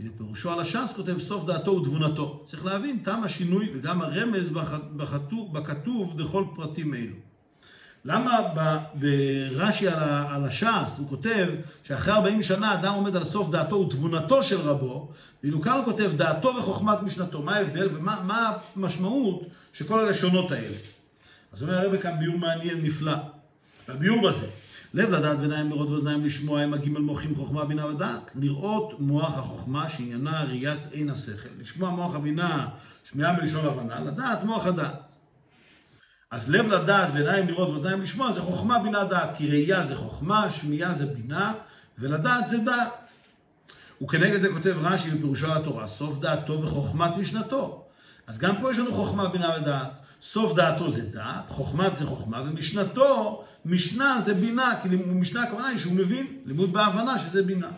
בפירושו על הש"ס כותב סוף דעתו ותבונתו. צריך להבין, תם השינוי וגם הרמז בכתוב, בכתוב לכל פרטים אלו. למה ברש"י על הש"ס הוא כותב שאחרי 40 שנה אדם עומד על סוף דעתו ותבונתו של רבו, ואילו כאן הוא כותב דעתו וחוכמת משנתו. מה ההבדל ומה המשמעות של כל הלשונות האלה? אז אומר הרב כאן ביור מעניין נפלא. הביור בזה, לב לדעת ועיניים לראות ואוזניים לשמוע הם הגימל מוחים חוכמה בינה ודעת. לראות מוח החוכמה שעניינה ראיית עין השכל. לשמוע מוח הבינה, שמיעה בלשון הבנה, לדעת מוח הדעת. אז לב לדעת ועיניים לראות ואוזניים לשמוע זה חוכמה בינה דעת, כי ראייה זה חוכמה, שמיעה זה בינה, ולדעת זה דעת. וכנגד זה כותב רש"י בפירושו על התורה, סוף דעתו וחוכמת משנתו. אז גם פה יש לנו חוכמה בינה ודעת. סוף דעתו זה דעת, חוכמת זה חוכמה, ומשנתו, משנה זה בינה, כי משנה הכוונה היא שהוא מבין, לימוד בהבנה שזה בינה.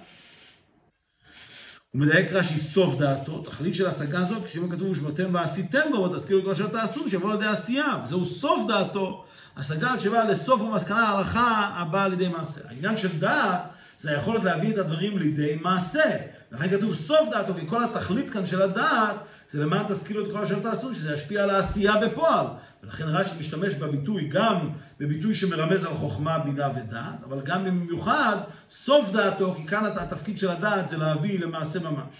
הוא מדייק רש"י סוף דעתו, תכלית של השגה הזאת, כשאם כתוב ושמרתם ועשיתם בו, ותזכירו כל אשר תעשו, שיבוא לידי עשייה, וזהו סוף דעתו, השגה שבאה לסוף המסקנה ההלכה הבאה על ידי מעשה. העניין של דעת זה היכולת להביא את הדברים לידי מעשה. לכן כתוב סוף דעתו, כי כל התכלית כאן של הדעת זה למען תשכילו את כל אשר תעשו, שזה ישפיע על העשייה בפועל. ולכן רש"י משתמש בביטוי, גם בביטוי שמרמז על חוכמה, בינה ודעת, אבל גם במיוחד סוף דעתו, כי כאן התפקיד של הדעת זה להביא למעשה ממש.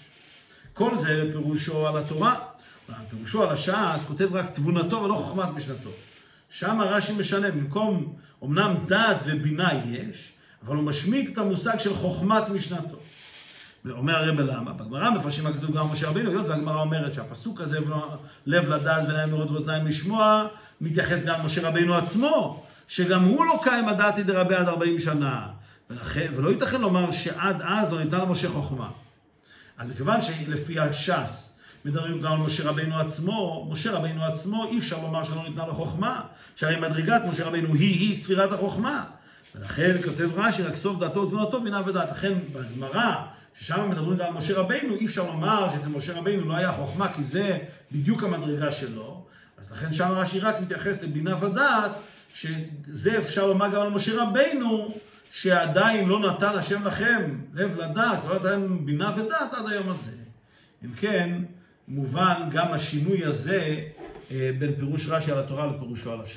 כל זה פירושו על התורה. פירושו על השעה, אז כותב רק תבונתו ולא חוכמת משנתו. שם רש"י משנה, במקום, אמנם דעת ובינה יש, אבל הוא משמיט את המושג של חוכמת משנתו. אומר הרב למה? בגמרא מפרשים מה כתוב גם משה רבינו, היות והגמרא אומרת שהפסוק הזה, לב לדעת ועיניים לראות ואוזניים לשמוע, מתייחס גם למשה רבינו עצמו, שגם הוא לא קיים הדעתי דרבי עד 40 שנה. ולכן, ולא ייתכן לומר שעד אז לא ניתן למשה חוכמה. אז מכיוון שלפי הש"ס מדברים גם על משה רבינו עצמו, משה רבינו עצמו אי אפשר לומר שלא ניתנה לו חוכמה, שהרי מדרגת משה רבינו היא-היא ספירת החוכמה. ולכן כותב רש"י, רק סוף דעתו ותבונתו בינה ודעת. לכן בגמרא, ששם מדברים גם על משה רבינו, אי אפשר לומר שאצל משה רבינו לא היה חוכמה, כי זה בדיוק המדרגה שלו. אז לכן שם רש"י רק מתייחס לבינה ודעת, שזה אפשר לומר גם על משה רבינו, שעדיין לא נתן השם לכם לב לדעת, לא נתן בינה ודעת עד היום הזה. אם כן, מובן גם השינוי הזה אה, בין פירוש רש"י על התורה לפירושו על השם.